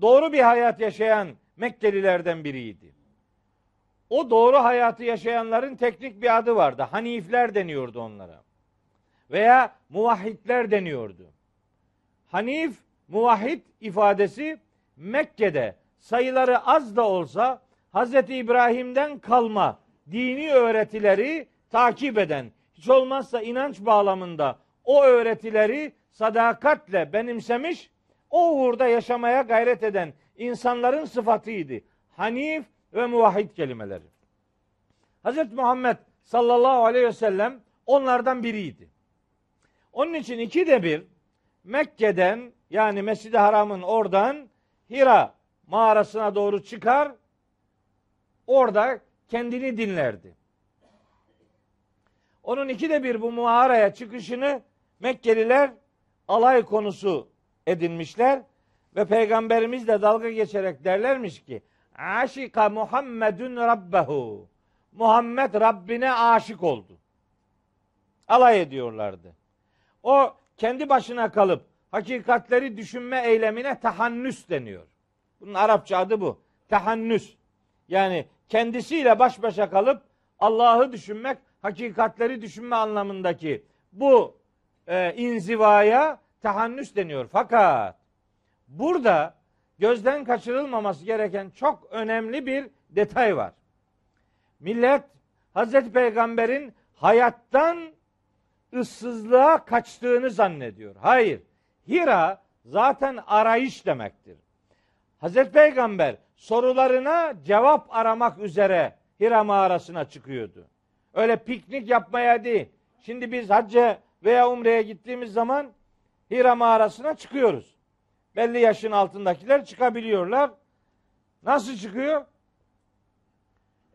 doğru bir hayat yaşayan Mekkelilerden biriydi. O doğru hayatı yaşayanların teknik bir adı vardı. Hanifler deniyordu onlara. Veya muvahhidler deniyordu. Hanif, muvahhid ifadesi Mekke'de sayıları az da olsa Hazreti İbrahim'den kalma dini öğretileri takip eden, hiç olmazsa inanç bağlamında o öğretileri sadakatle benimsemiş, o uğurda yaşamaya gayret eden insanların sıfatıydı. Hanif ve muvahhid kelimeleri. Hz. Muhammed sallallahu aleyhi ve sellem onlardan biriydi. Onun için iki de bir Mekke'den yani Mescid-i Haram'ın oradan Hira mağarasına doğru çıkar, orada kendini dinlerdi. Onun iki de bir bu mağaraya çıkışını Mekkeliler alay konusu edinmişler ve peygamberimiz de dalga geçerek derlermiş ki Aşika Muhammedun Rabbehu Muhammed Rabbine aşık oldu. Alay ediyorlardı. O kendi başına kalıp hakikatleri düşünme eylemine tahannüs deniyor. Bunun Arapça adı bu. Tahannüs. Yani kendisiyle baş başa kalıp Allah'ı düşünmek, hakikatleri düşünme anlamındaki bu e, inzivaya tahannüs deniyor. Fakat burada gözden kaçırılmaması gereken çok önemli bir detay var. Millet Hazreti Peygamber'in hayattan ıssızlığa kaçtığını zannediyor. Hayır. Hira zaten arayış demektir. Hazreti Peygamber sorularına cevap aramak üzere Hira mağarasına çıkıyordu. Öyle piknik yapmaya değil. Şimdi biz hacca veya umreye gittiğimiz zaman Hira mağarasına çıkıyoruz. Belli yaşın altındakiler çıkabiliyorlar. Nasıl çıkıyor?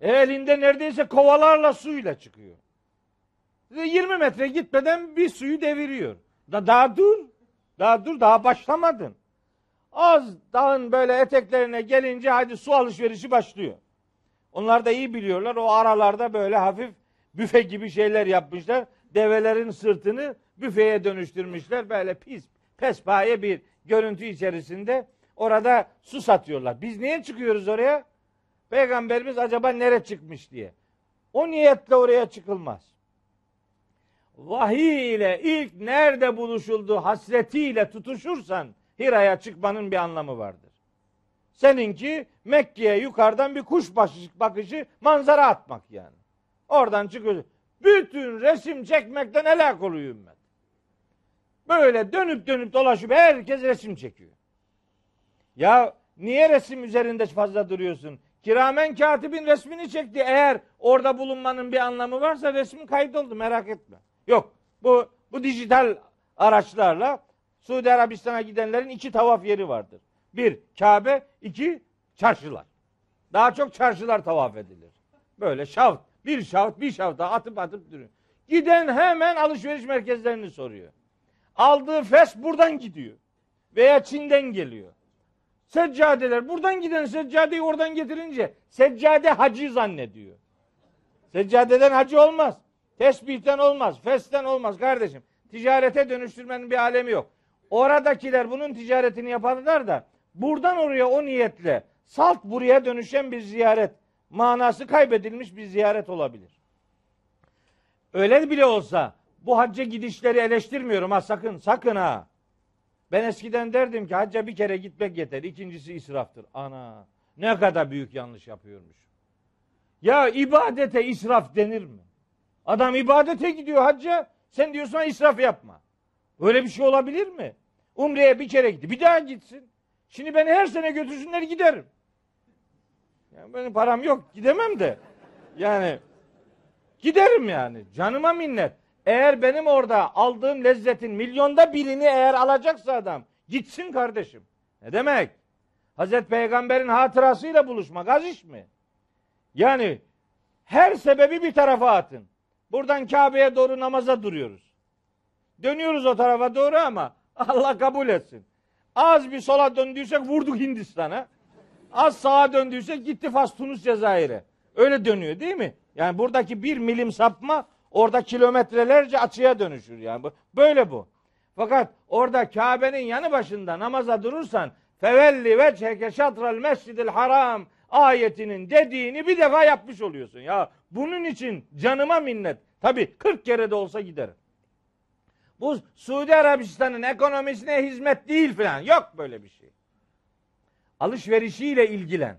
E, elinde neredeyse kovalarla suyla çıkıyor. 20 metre gitmeden bir suyu deviriyor. Da daha dur. Daha dur daha başlamadın. Az dağın böyle eteklerine gelince hadi su alışverişi başlıyor. Onlar da iyi biliyorlar. O aralarda böyle hafif büfe gibi şeyler yapmışlar. Develerin sırtını büfeye dönüştürmüşler. Böyle pis, pespaye bir görüntü içerisinde orada su satıyorlar. Biz niye çıkıyoruz oraya? Peygamberimiz acaba nere çıkmış diye. O niyetle oraya çıkılmaz. Vahiy ile ilk nerede buluşuldu hasretiyle tutuşursan Hira'ya çıkmanın bir anlamı vardır. Seninki Mekke'ye yukarıdan bir kuş bakışı, manzara atmak yani. Oradan çıkıyor. Bütün resim çekmekten helak oluyor ümmet. Böyle dönüp dönüp dolaşıp herkes resim çekiyor. Ya niye resim üzerinde fazla duruyorsun? Kiramen katibin resmini çekti. Eğer orada bulunmanın bir anlamı varsa resmin kaydoldu merak etme. Yok. Bu bu dijital araçlarla Suudi Arabistan'a gidenlerin iki tavaf yeri vardır. Bir Kabe, iki çarşılar. Daha çok çarşılar tavaf edilir. Böyle şavt, bir şavt, bir şavt daha atıp atıp duruyor. Giden hemen alışveriş merkezlerini soruyor. Aldığı fes buradan gidiyor. Veya Çin'den geliyor. Seccadeler buradan giden seccadeyi oradan getirince seccade hacı zannediyor. Seccadeden hacı olmaz. Tesbihten olmaz. Festen olmaz kardeşim. Ticarete dönüştürmenin bir alemi yok. Oradakiler bunun ticaretini yaparlar da buradan oraya o niyetle salt buraya dönüşen bir ziyaret manası kaybedilmiş bir ziyaret olabilir. Öyle bile olsa bu hacca gidişleri eleştirmiyorum ha sakın sakın ha. Ben eskiden derdim ki hacca bir kere gitmek yeter. İkincisi israftır. Ana ne kadar büyük yanlış yapıyormuş. Ya ibadete israf denir mi? Adam ibadete gidiyor hacca. Sen diyorsun israf yapma. Öyle bir şey olabilir mi? Umre'ye bir kere gitti. Bir daha gitsin. Şimdi beni her sene götürsünler giderim. Yani benim param yok. Gidemem de. Yani giderim yani. Canıma minnet. Eğer benim orada aldığım lezzetin milyonda birini eğer alacaksa adam gitsin kardeşim. Ne demek? Hazreti Peygamber'in hatırasıyla buluşmak az iş mi? Yani her sebebi bir tarafa atın. Buradan Kabe'ye doğru namaza duruyoruz. Dönüyoruz o tarafa doğru ama (laughs) Allah kabul etsin. Az bir sola döndüysek vurduk Hindistan'a. Az sağa döndüysek gitti Fas, Tunus, Cezayir'e. Öyle dönüyor değil mi? Yani buradaki bir milim sapma orada kilometrelerce açıya dönüşür yani. Böyle bu. Fakat orada Kabe'nin yanı başında namaza durursan fevelli ve çeke şatral mescidil haram ayetinin dediğini bir defa yapmış oluyorsun. Ya bunun için canıma minnet. Tabi 40 kere de olsa giderim. Bu Suudi Arabistan'ın ekonomisine hizmet değil falan. Yok böyle bir şey. Alışverişiyle ilgilen.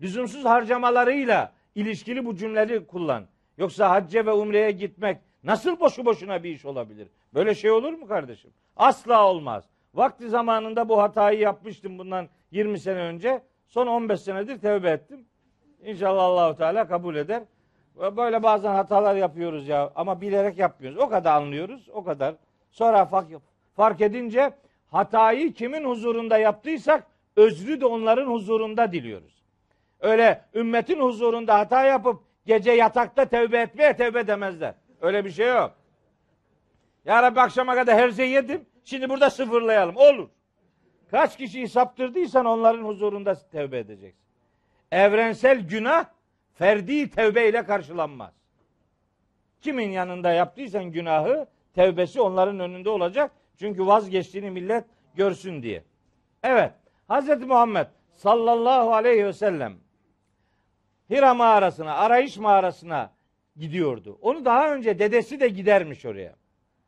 Lüzumsuz harcamalarıyla ilişkili bu cümleleri kullan. Yoksa hacca ve umreye gitmek nasıl boşu boşuna bir iş olabilir? Böyle şey olur mu kardeşim? Asla olmaz. Vakti zamanında bu hatayı yapmıştım bundan 20 sene önce. Son 15 senedir tevbe ettim. İnşallah Allahu Teala kabul eder. Böyle bazen hatalar yapıyoruz ya ama bilerek yapmıyoruz. O kadar anlıyoruz, o kadar. Sonra fark, fark edince hatayı kimin huzurunda yaptıysak özrü de onların huzurunda diliyoruz. Öyle ümmetin huzurunda hata yapıp gece yatakta tevbe etmeye tevbe demezler. Öyle bir şey yok. Ya Rabbi akşama kadar her şeyi yedim. Şimdi burada sıfırlayalım. Olur. Kaç kişiyi saptırdıysan onların huzurunda tevbe edeceksin. Evrensel günah ferdi tevbe ile karşılanmaz. Kimin yanında yaptıysan günahı tevbesi onların önünde olacak. Çünkü vazgeçtiğini millet görsün diye. Evet. Hz. Muhammed sallallahu aleyhi ve sellem Hira mağarasına, arayış mağarasına gidiyordu. Onu daha önce dedesi de gidermiş oraya.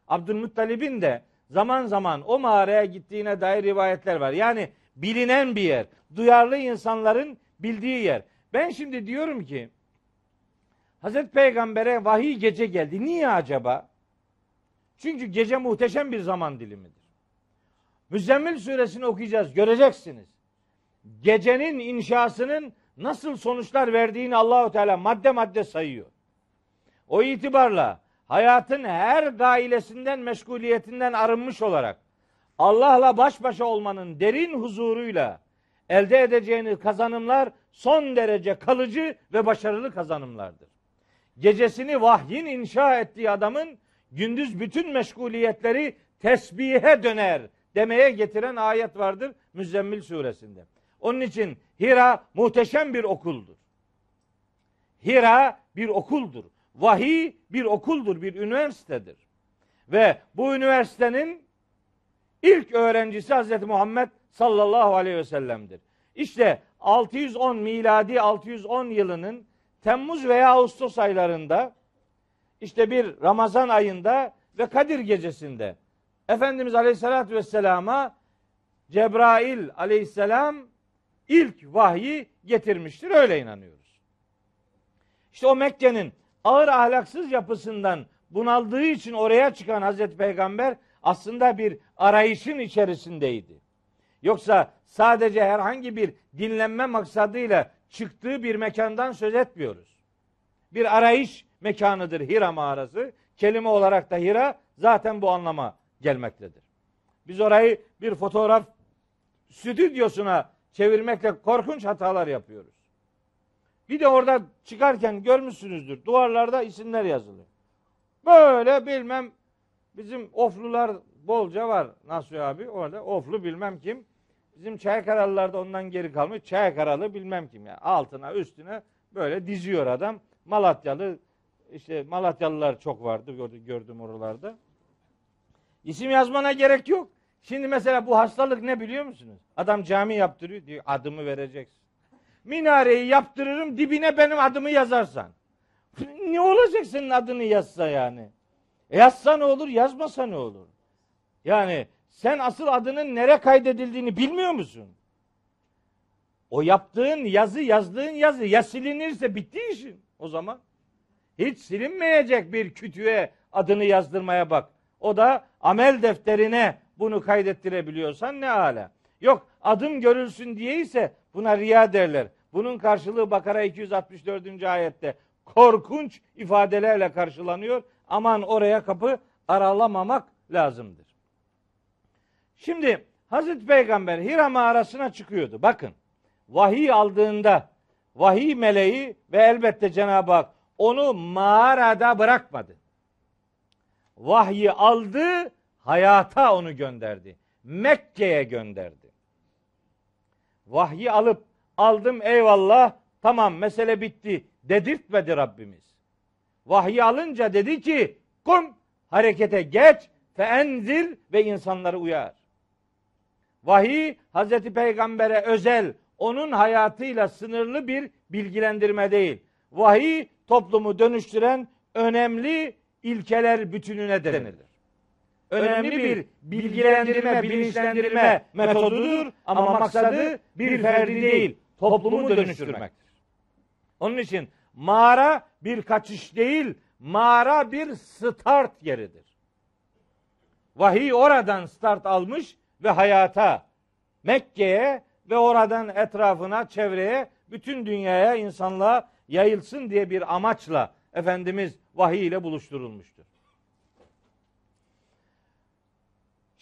Abdülmuttalib'in de zaman zaman o mağaraya gittiğine dair rivayetler var. Yani bilinen bir yer. Duyarlı insanların bildiği yer. Ben şimdi diyorum ki Hazreti Peygamber'e vahiy gece geldi. Niye acaba? Çünkü gece muhteşem bir zaman dilimidir. Müzzemmil suresini okuyacağız. Göreceksiniz. Gecenin inşasının nasıl sonuçlar verdiğini Allahu Teala madde madde sayıyor. O itibarla hayatın her gailesinden, meşguliyetinden arınmış olarak Allah'la baş başa olmanın derin huzuruyla elde edeceğiniz kazanımlar son derece kalıcı ve başarılı kazanımlardır. Gecesini vahyin inşa ettiği adamın gündüz bütün meşguliyetleri tesbihe döner demeye getiren ayet vardır Müzzemmil suresinde. Onun için Hira muhteşem bir okuldur. Hira bir okuldur. Vahiy bir okuldur, bir üniversitedir. Ve bu üniversitenin ilk öğrencisi Hz. Muhammed sallallahu aleyhi ve sellem'dir. İşte 610 miladi 610 yılının Temmuz veya Ağustos aylarında işte bir Ramazan ayında ve Kadir gecesinde Efendimiz Aleyhisselatü Vesselam'a Cebrail Aleyhisselam ilk vahyi getirmiştir. Öyle inanıyoruz. İşte o Mekke'nin ağır ahlaksız yapısından bunaldığı için oraya çıkan Hazreti Peygamber aslında bir arayışın içerisindeydi. Yoksa sadece herhangi bir dinlenme maksadıyla çıktığı bir mekandan söz etmiyoruz. Bir arayış mekanıdır Hira mağarası. Kelime olarak da Hira zaten bu anlama gelmektedir. Biz orayı bir fotoğraf stüdyosuna çevirmekle korkunç hatalar yapıyoruz. Bir de orada çıkarken görmüşsünüzdür. Duvarlarda isimler yazılı. Böyle bilmem bizim oflular bolca var Nasuh abi orada. Oflu bilmem kim. Bizim Çaykaralılarda ondan geri kalmış. Çaykaralı bilmem kim yani. Altına üstüne böyle diziyor adam. Malatyalı işte Malatyalılar çok vardı gördüm, oralarda. İsim yazmana gerek yok. Şimdi mesela bu hastalık ne biliyor musunuz? Adam cami yaptırıyor diyor adımı vereceksin. Minareyi yaptırırım dibine benim adımı yazarsan. Ne olacak senin adını yazsa yani? E yazsa ne olur yazmasa ne olur? Yani sen asıl adının nere kaydedildiğini bilmiyor musun? O yaptığın yazı, yazdığın yazı ya silinirse bitti işin o zaman. Hiç silinmeyecek bir kütüğe adını yazdırmaya bak. O da amel defterine bunu kaydettirebiliyorsan ne ala. Yok adım görülsün diye ise buna riya derler. Bunun karşılığı Bakara 264. ayette korkunç ifadelerle karşılanıyor. Aman oraya kapı aralamamak lazımdır. Şimdi Hazreti Peygamber Hira mağarasına çıkıyordu. Bakın vahiy aldığında vahiy meleği ve elbette Cenab-ı Hak onu mağarada bırakmadı. Vahyi aldı, hayata onu gönderdi. Mekke'ye gönderdi. Vahyi alıp aldım eyvallah tamam mesele bitti dedirtmedi Rabbimiz. Vahyi alınca dedi ki kum harekete geç fe enzir ve insanları uyar. Vahiy Hazreti Peygamber'e özel onun hayatıyla sınırlı bir bilgilendirme değil. Vahiy toplumu dönüştüren önemli ilkeler bütününe denilir. Önemli bir bilgilendirme, bilinçlendirme metodudur ama maksadı bir ferdi değil, toplumu dönüştürmektir. Onun için mağara bir kaçış değil, mağara bir start yeridir. Vahiy oradan start almış ve hayata, Mekke'ye ve oradan etrafına, çevreye, bütün dünyaya, insanlığa yayılsın diye bir amaçla Efendimiz vahiy ile buluşturulmuştur.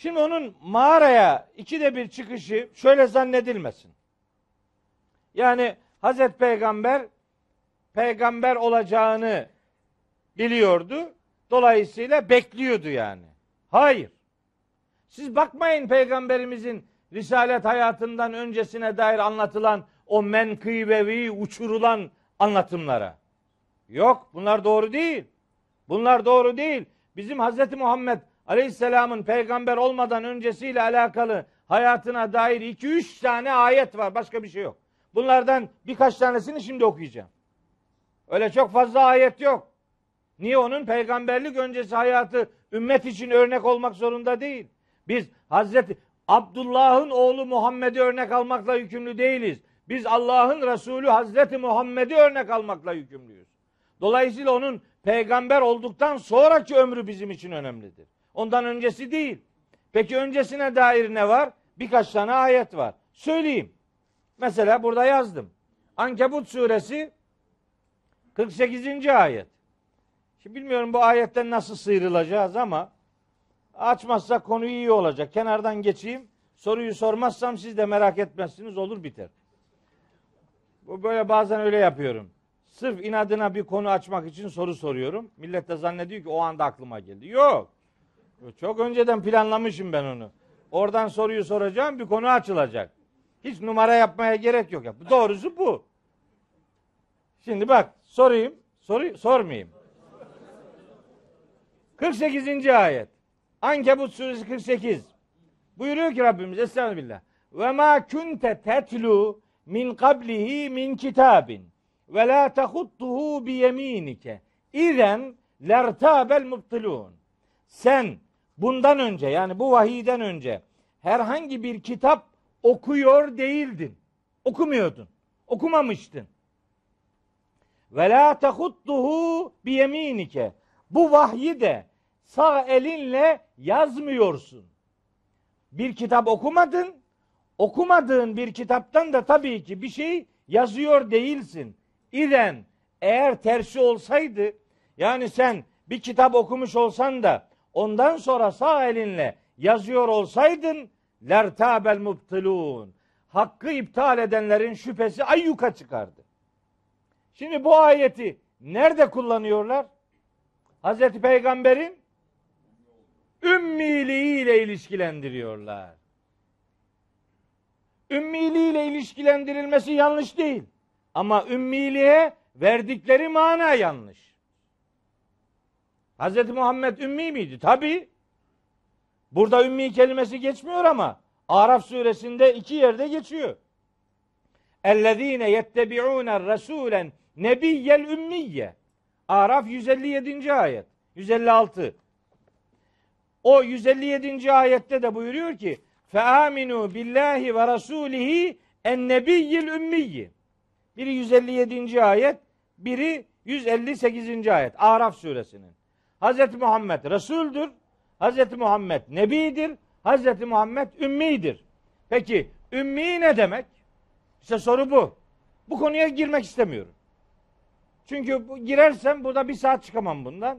Şimdi onun mağaraya ikide bir çıkışı şöyle zannedilmesin. Yani Hazreti Peygamber peygamber olacağını biliyordu. Dolayısıyla bekliyordu yani. Hayır. Siz bakmayın peygamberimizin risalet hayatından öncesine dair anlatılan o menkıbevi uçurulan anlatımlara. Yok bunlar doğru değil. Bunlar doğru değil. Bizim Hazreti Muhammed Aleyhisselam'ın peygamber olmadan öncesiyle alakalı hayatına dair 2-3 tane ayet var. Başka bir şey yok. Bunlardan birkaç tanesini şimdi okuyacağım. Öyle çok fazla ayet yok. Niye onun peygamberlik öncesi hayatı ümmet için örnek olmak zorunda değil. Biz Hazreti Abdullah'ın oğlu Muhammed'i örnek almakla yükümlü değiliz. Biz Allah'ın Resulü Hazreti Muhammed'i örnek almakla yükümlüyüz. Dolayısıyla onun peygamber olduktan sonraki ömrü bizim için önemlidir. Ondan öncesi değil. Peki öncesine dair ne var? Birkaç tane ayet var. Söyleyeyim. Mesela burada yazdım. Ankebut suresi 48. ayet. Şimdi bilmiyorum bu ayetten nasıl sıyrılacağız ama açmazsak konu iyi olacak. Kenardan geçeyim. Soruyu sormazsam siz de merak etmezsiniz olur biter. Bu böyle bazen öyle yapıyorum. Sırf inadına bir konu açmak için soru soruyorum. Millet de zannediyor ki o anda aklıma geldi. Yok. Çok önceden planlamışım ben onu. Oradan soruyu soracağım bir konu açılacak. Hiç numara yapmaya gerek yok. Ya. Doğrusu bu. Şimdi bak sorayım. Soru, sormayayım. 48. ayet. Ankebut suresi 48. Buyuruyor ki Rabbimiz Estağfirullah. Ve ma kunte tetlu min qablihi min kitabin ve la tehuttuhu bi yeminike. İzen lertabel mubtilun. Sen bundan önce yani bu vahiyden önce herhangi bir kitap okuyor değildin. Okumuyordun. Okumamıştın. Ve la tehuttuhu bi yeminike. Bu vahyi de sağ elinle yazmıyorsun. Bir kitap okumadın. Okumadığın bir kitaptan da tabii ki bir şey yazıyor değilsin. İden eğer tersi olsaydı yani sen bir kitap okumuş olsan da ondan sonra sağ elinle yazıyor olsaydın lertabel mubtilun. Hakkı iptal edenlerin şüphesi ayyuka çıkardı. Şimdi bu ayeti nerede kullanıyorlar? Hazreti Peygamber'in ümmiliğiyle ilişkilendiriyorlar. Ümmiliğiyle ilişkilendirilmesi yanlış değil. Ama ümmiliğe verdikleri mana yanlış. Hazreti Muhammed ümmi miydi? Tabi. Burada ümmi kelimesi geçmiyor ama Araf suresinde iki yerde geçiyor. Ellezine yettebi'ûne rasûlen nebiyyel ümmiyye. Araf 157. ayet. 156. O 157. ayette de buyuruyor ki fe aminu billahi ve rasulihi en nebiyyil ümmiyyi. Biri 157. ayet, biri 158. ayet. Araf suresinin. Hz. Muhammed Resul'dür. Hz. Muhammed Nebidir. Hz. Muhammed Ümmidir. Peki Ümmi ne demek? İşte soru bu. Bu konuya girmek istemiyorum. Çünkü girersem burada bir saat çıkamam bundan.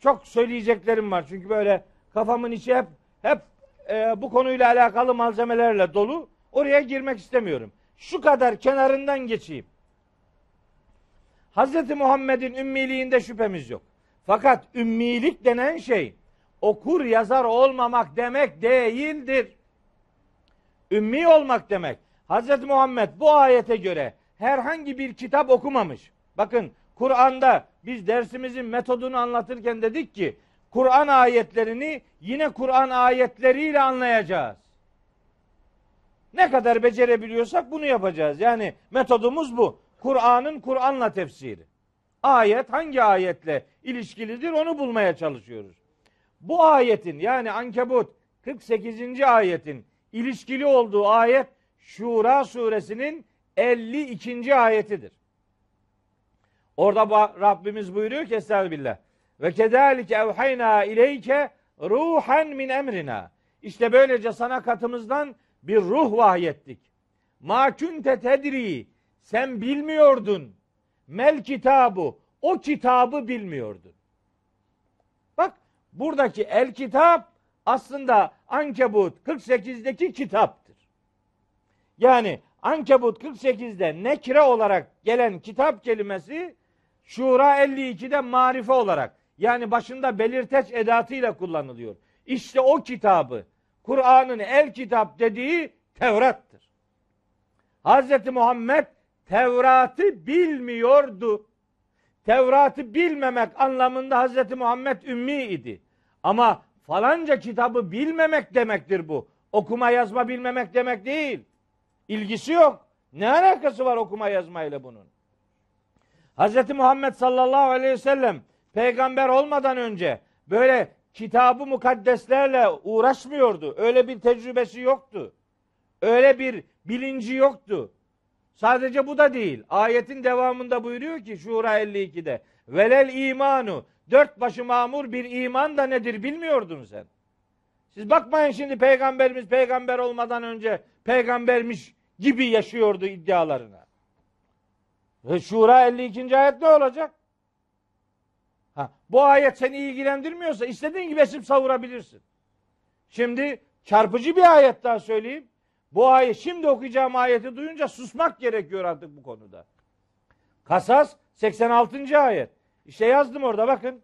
Çok söyleyeceklerim var. Çünkü böyle kafamın içi hep hep e, bu konuyla alakalı malzemelerle dolu. Oraya girmek istemiyorum. Şu kadar kenarından geçeyim. Hz. Muhammed'in ümmiliğinde şüphemiz yok. Fakat ümmilik denen şey okur yazar olmamak demek değildir. Ümmi olmak demek. Hz. Muhammed bu ayete göre herhangi bir kitap okumamış. Bakın Kur'an'da biz dersimizin metodunu anlatırken dedik ki Kur'an ayetlerini yine Kur'an ayetleriyle anlayacağız. Ne kadar becerebiliyorsak bunu yapacağız. Yani metodumuz bu. Kur'an'ın Kur'an'la tefsiri. Ayet hangi ayetle ilişkilidir onu bulmaya çalışıyoruz. Bu ayetin yani Ankebut 48. ayetin ilişkili olduğu ayet Şura suresinin 52. ayetidir. Orada Rabbimiz buyuruyor ki Estağfirullah. Ve kedalike evhayna ileyke ruhen min emrina. İşte böylece sana katımızdan bir ruh vahyettik. Ma kunte tedri. Sen bilmiyordun. Mel kitabı. O kitabı bilmiyordun. Bak buradaki el kitap aslında Ankebut 48'deki kitaptır. Yani Ankebut 48'de nekre olarak gelen kitap kelimesi Şura 52'de marife olarak yani başında belirteç edatıyla kullanılıyor. İşte o kitabı Kur'an'ın el kitap dediği Tevrat'tır. Hz. Muhammed Tevrat'ı bilmiyordu. Tevrat'ı bilmemek anlamında Hz. Muhammed ümmi idi. Ama falanca kitabı bilmemek demektir bu. Okuma yazma bilmemek demek değil. İlgisi yok. Ne alakası var okuma yazmayla bunun? Hz. Muhammed sallallahu aleyhi ve sellem peygamber olmadan önce böyle kitabı mukaddeslerle uğraşmıyordu. Öyle bir tecrübesi yoktu. Öyle bir bilinci yoktu. Sadece bu da değil. Ayetin devamında buyuruyor ki Şura 52'de velel imanu dört başı mamur bir iman da nedir bilmiyordun sen. Siz bakmayın şimdi peygamberimiz peygamber olmadan önce peygambermiş gibi yaşıyordu iddialarına. Ve Şura 52. ayet ne olacak? Ha, bu ayet seni ilgilendirmiyorsa istediğin gibi esip savurabilirsin. Şimdi çarpıcı bir ayet daha söyleyeyim. Bu ayet şimdi okuyacağım ayeti duyunca susmak gerekiyor artık bu konuda. Kasas 86. ayet. İşte yazdım orada bakın.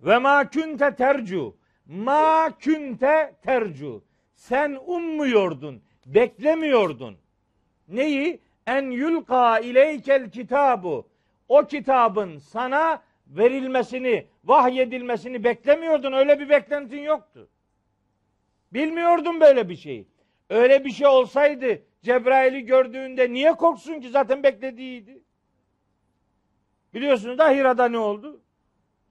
Ve ma kunte tercu. Ma kunte tercu. Sen ummuyordun, beklemiyordun. Neyi? En yulka ileykel kitabu. O kitabın sana verilmesini, vahyedilmesini beklemiyordun. Öyle bir beklentin yoktu. Bilmiyordun böyle bir şeyi. Öyle bir şey olsaydı Cebrail'i gördüğünde niye korksun ki zaten beklediğiydi. Biliyorsunuz da Hira'da ne oldu?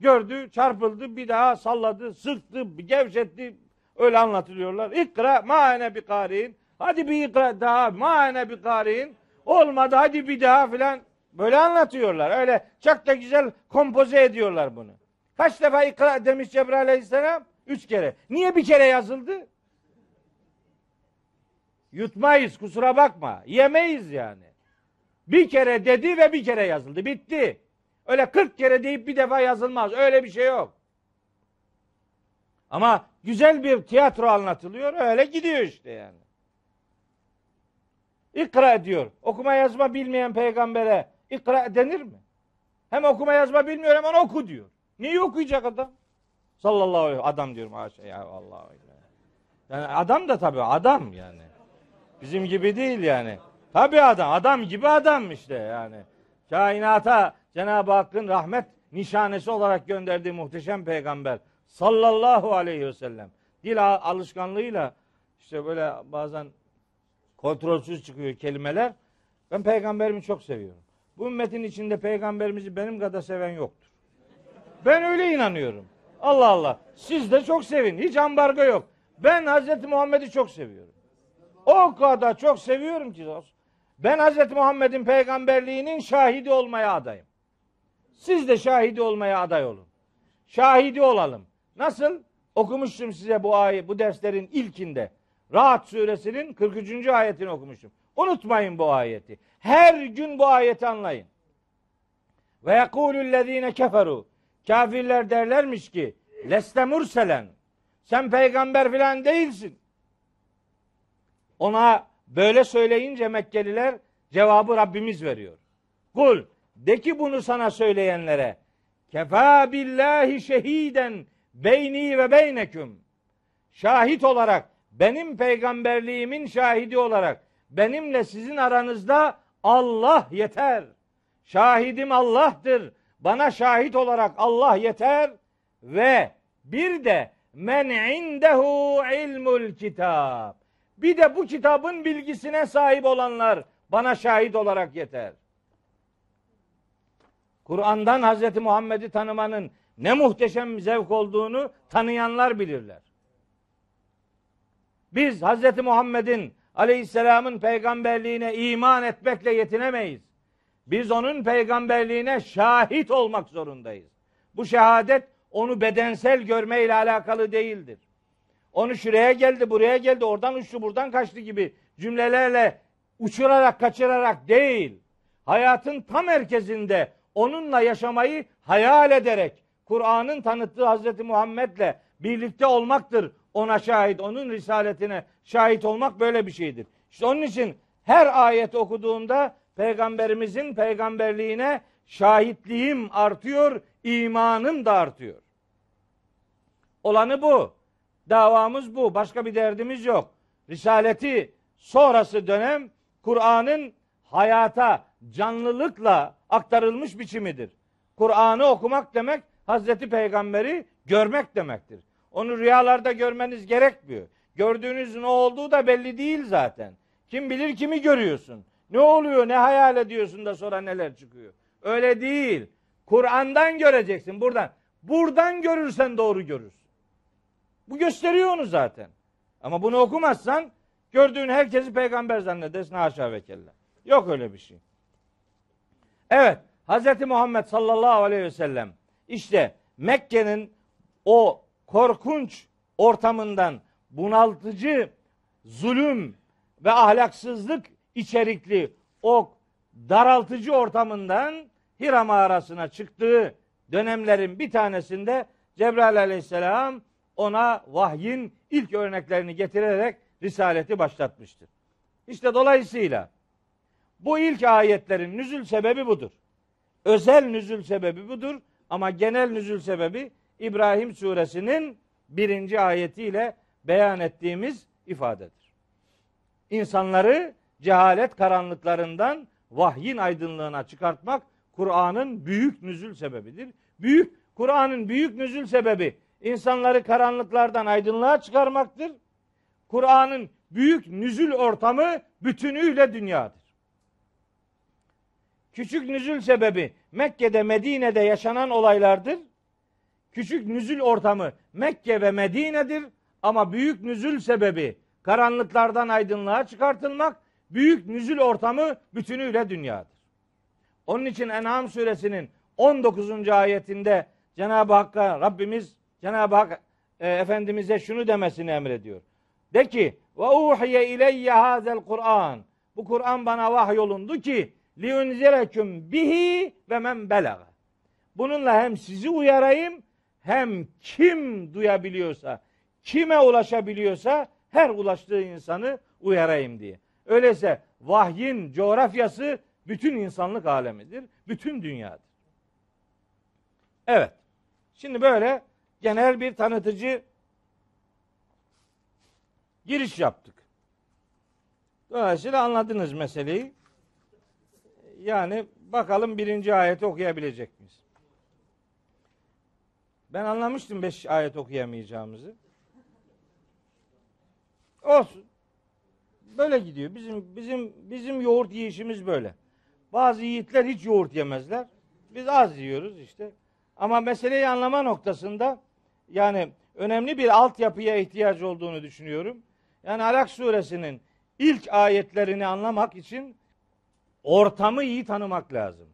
Gördü, çarpıldı, bir daha salladı, sıktı, gevşetti. Öyle anlatılıyorlar. İkra maene bir karin. Hadi bir ikra daha maene bir karin. Olmadı hadi bir daha filan. Böyle anlatıyorlar. Öyle çok da güzel kompoze ediyorlar bunu. Kaç defa ikra demiş Cebrail aleyhisselam? Üç kere. Niye bir kere yazıldı? Yutmayız kusura bakma. Yemeyiz yani. Bir kere dedi ve bir kere yazıldı. Bitti. Öyle 40 kere deyip bir defa yazılmaz. Öyle bir şey yok. Ama güzel bir tiyatro anlatılıyor. Öyle gidiyor işte yani. İkra diyor. Okuma yazma bilmeyen peygambere ikra denir mi? Hem okuma yazma bilmiyor hemen oku diyor. Niye okuyacak adam? Sallallahu aleyhi adam diyorum haşa ya Allah. Yani adam da tabii adam yani. Bizim gibi değil yani. Tabii adam. Adam gibi adam işte yani. Kainata Cenab-ı Hakk'ın rahmet nişanesi olarak gönderdiği muhteşem peygamber sallallahu aleyhi ve sellem. Dil alışkanlığıyla işte böyle bazen kontrolsüz çıkıyor kelimeler. Ben peygamberimi çok seviyorum. Bu ümmetin içinde peygamberimizi benim kadar seven yoktur. Ben öyle inanıyorum. Allah Allah. Siz de çok sevin. Hiç ambargo yok. Ben Hazreti Muhammed'i çok seviyorum. O kadar çok seviyorum ki. Ben Hazreti Muhammed'in peygamberliğinin şahidi olmaya adayım. Siz de şahidi olmaya aday olun. Şahidi olalım. Nasıl? Okumuştum size bu ayet, bu derslerin ilkinde. Rahat suresinin 43. ayetini okumuştum. Unutmayın bu ayeti. Her gün bu ayeti anlayın. Ve yekulüllezine keferu. Kafirler derlermiş ki leste murselen. Sen peygamber filan değilsin. Ona böyle söyleyince Mekkeliler cevabı Rabbimiz veriyor. Kul de ki bunu sana söyleyenlere kefa billahi şehiden beyni ve beyneküm şahit olarak benim peygamberliğimin şahidi olarak benimle sizin aranızda Allah yeter. Şahidim Allah'tır. Bana şahit olarak Allah yeter ve bir de men indehu ilmul kitab. Bir de bu kitabın bilgisine sahip olanlar bana şahit olarak yeter. Kur'an'dan Hz. Muhammed'i tanımanın ne muhteşem zevk olduğunu tanıyanlar bilirler. Biz Hz. Muhammed'in aleyhisselamın peygamberliğine iman etmekle yetinemeyiz. Biz onun peygamberliğine şahit olmak zorundayız. Bu şehadet onu bedensel görmeyle alakalı değildir. Onu şuraya geldi, buraya geldi, oradan uçtu, buradan kaçtı gibi cümlelerle uçurarak, kaçırarak değil. Hayatın tam merkezinde onunla yaşamayı hayal ederek Kur'an'ın tanıttığı Hazreti Muhammed'le birlikte olmaktır. Ona şahit, onun risaletine şahit olmak böyle bir şeydir. İşte onun için her ayet okuduğumda peygamberimizin peygamberliğine şahitliğim artıyor, imanım da artıyor. Olanı bu. Davamız bu. Başka bir derdimiz yok. Risaleti sonrası dönem Kur'an'ın hayata canlılıkla aktarılmış biçimidir. Kur'an'ı okumak demek Hazreti Peygamber'i görmek demektir. Onu rüyalarda görmeniz gerekmiyor. Gördüğünüz ne olduğu da belli değil zaten. Kim bilir kimi görüyorsun. Ne oluyor, ne hayal ediyorsun da sonra neler çıkıyor. Öyle değil. Kur'an'dan göreceksin buradan. Buradan görürsen doğru görürsün. Bu gösteriyor onu zaten. Ama bunu okumazsan gördüğün herkesi peygamber zannedersin haşa ve kella. Yok öyle bir şey. Evet. Hz. Muhammed sallallahu aleyhi ve sellem işte Mekke'nin o korkunç ortamından bunaltıcı zulüm ve ahlaksızlık içerikli o daraltıcı ortamından Hira mağarasına çıktığı dönemlerin bir tanesinde Cebrail aleyhisselam ona vahyin ilk örneklerini getirerek risaleti başlatmıştır. İşte dolayısıyla bu ilk ayetlerin nüzül sebebi budur. Özel nüzül sebebi budur ama genel nüzül sebebi İbrahim suresinin birinci ayetiyle beyan ettiğimiz ifadedir. İnsanları cehalet karanlıklarından vahyin aydınlığına çıkartmak Kur'an'ın büyük nüzül sebebidir. Büyük Kur'an'ın büyük nüzül sebebi insanları karanlıklardan aydınlığa çıkarmaktır. Kur'an'ın büyük nüzül ortamı bütünüyle dünyadır. Küçük nüzül sebebi Mekke'de, Medine'de yaşanan olaylardır. Küçük nüzül ortamı Mekke ve Medine'dir ama büyük nüzül sebebi karanlıklardan aydınlığa çıkartılmak, büyük nüzül ortamı bütünüyle dünyadır. Onun için En'am suresinin 19. ayetinde Cenab-ı Hakk'a Rabbimiz Cenab-ı Hak e, Efendimiz'e şunu demesini emrediyor. De ki ve uhiye ileyye hazel Kur'an. Bu Kur'an bana vahyolundu ki liunzireküm bihi ve men belaga. Bununla hem sizi uyarayım hem kim duyabiliyorsa, kime ulaşabiliyorsa her ulaştığı insanı uyarayım diye. Öyleyse vahyin coğrafyası bütün insanlık alemidir. Bütün dünyadır. Evet. Şimdi böyle genel bir tanıtıcı giriş yaptık. Dolayısıyla anladınız meseleyi. Yani bakalım birinci ayeti okuyabilecek miyiz? Ben anlamıştım beş ayet okuyamayacağımızı. Olsun. Böyle gidiyor. Bizim bizim bizim yoğurt yiyişimiz böyle. Bazı yiğitler hiç yoğurt yemezler. Biz az yiyoruz işte. Ama meseleyi anlama noktasında yani önemli bir altyapıya ihtiyaç olduğunu düşünüyorum. Yani Alak suresinin ilk ayetlerini anlamak için ortamı iyi tanımak lazım.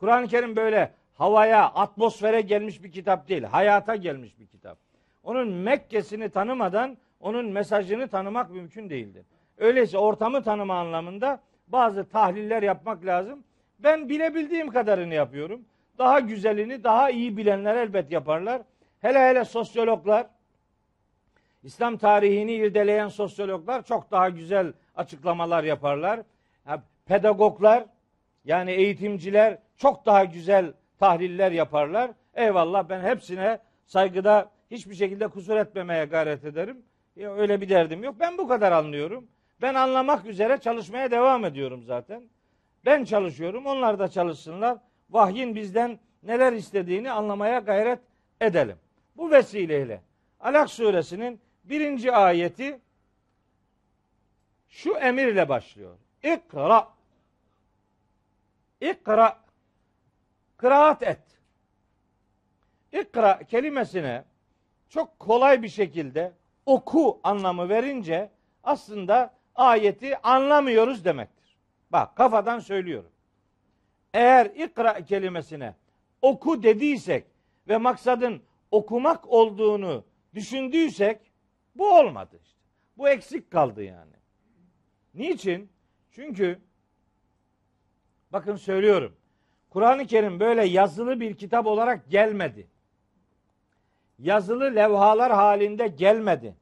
Kur'an-ı Kerim böyle havaya, atmosfere gelmiş bir kitap değil. Hayata gelmiş bir kitap. Onun Mekke'sini tanımadan onun mesajını tanımak mümkün değildir. Öyleyse ortamı tanıma anlamında bazı tahliller yapmak lazım. Ben bilebildiğim kadarını yapıyorum. Daha güzelini daha iyi bilenler elbet yaparlar. Hele hele sosyologlar, İslam tarihini irdeleyen sosyologlar çok daha güzel açıklamalar yaparlar. Pedagoglar yani eğitimciler çok daha güzel tahliller yaparlar. Eyvallah ben hepsine saygıda hiçbir şekilde kusur etmemeye gayret ederim. Ya öyle bir derdim yok. Ben bu kadar anlıyorum. Ben anlamak üzere çalışmaya devam ediyorum zaten. Ben çalışıyorum, onlar da çalışsınlar. Vahyin bizden neler istediğini anlamaya gayret edelim. Bu vesileyle Alak suresinin birinci ayeti şu emirle başlıyor. İkra. İkra. Kıraat et. İkra kelimesine çok kolay bir şekilde oku anlamı verince aslında ayeti anlamıyoruz demektir. Bak kafadan söylüyorum. Eğer ikra kelimesine oku dediysek ve maksadın okumak olduğunu düşündüysek bu olmadı işte. Bu eksik kaldı yani. Niçin? Çünkü bakın söylüyorum. Kur'an-ı Kerim böyle yazılı bir kitap olarak gelmedi. Yazılı levhalar halinde gelmedi.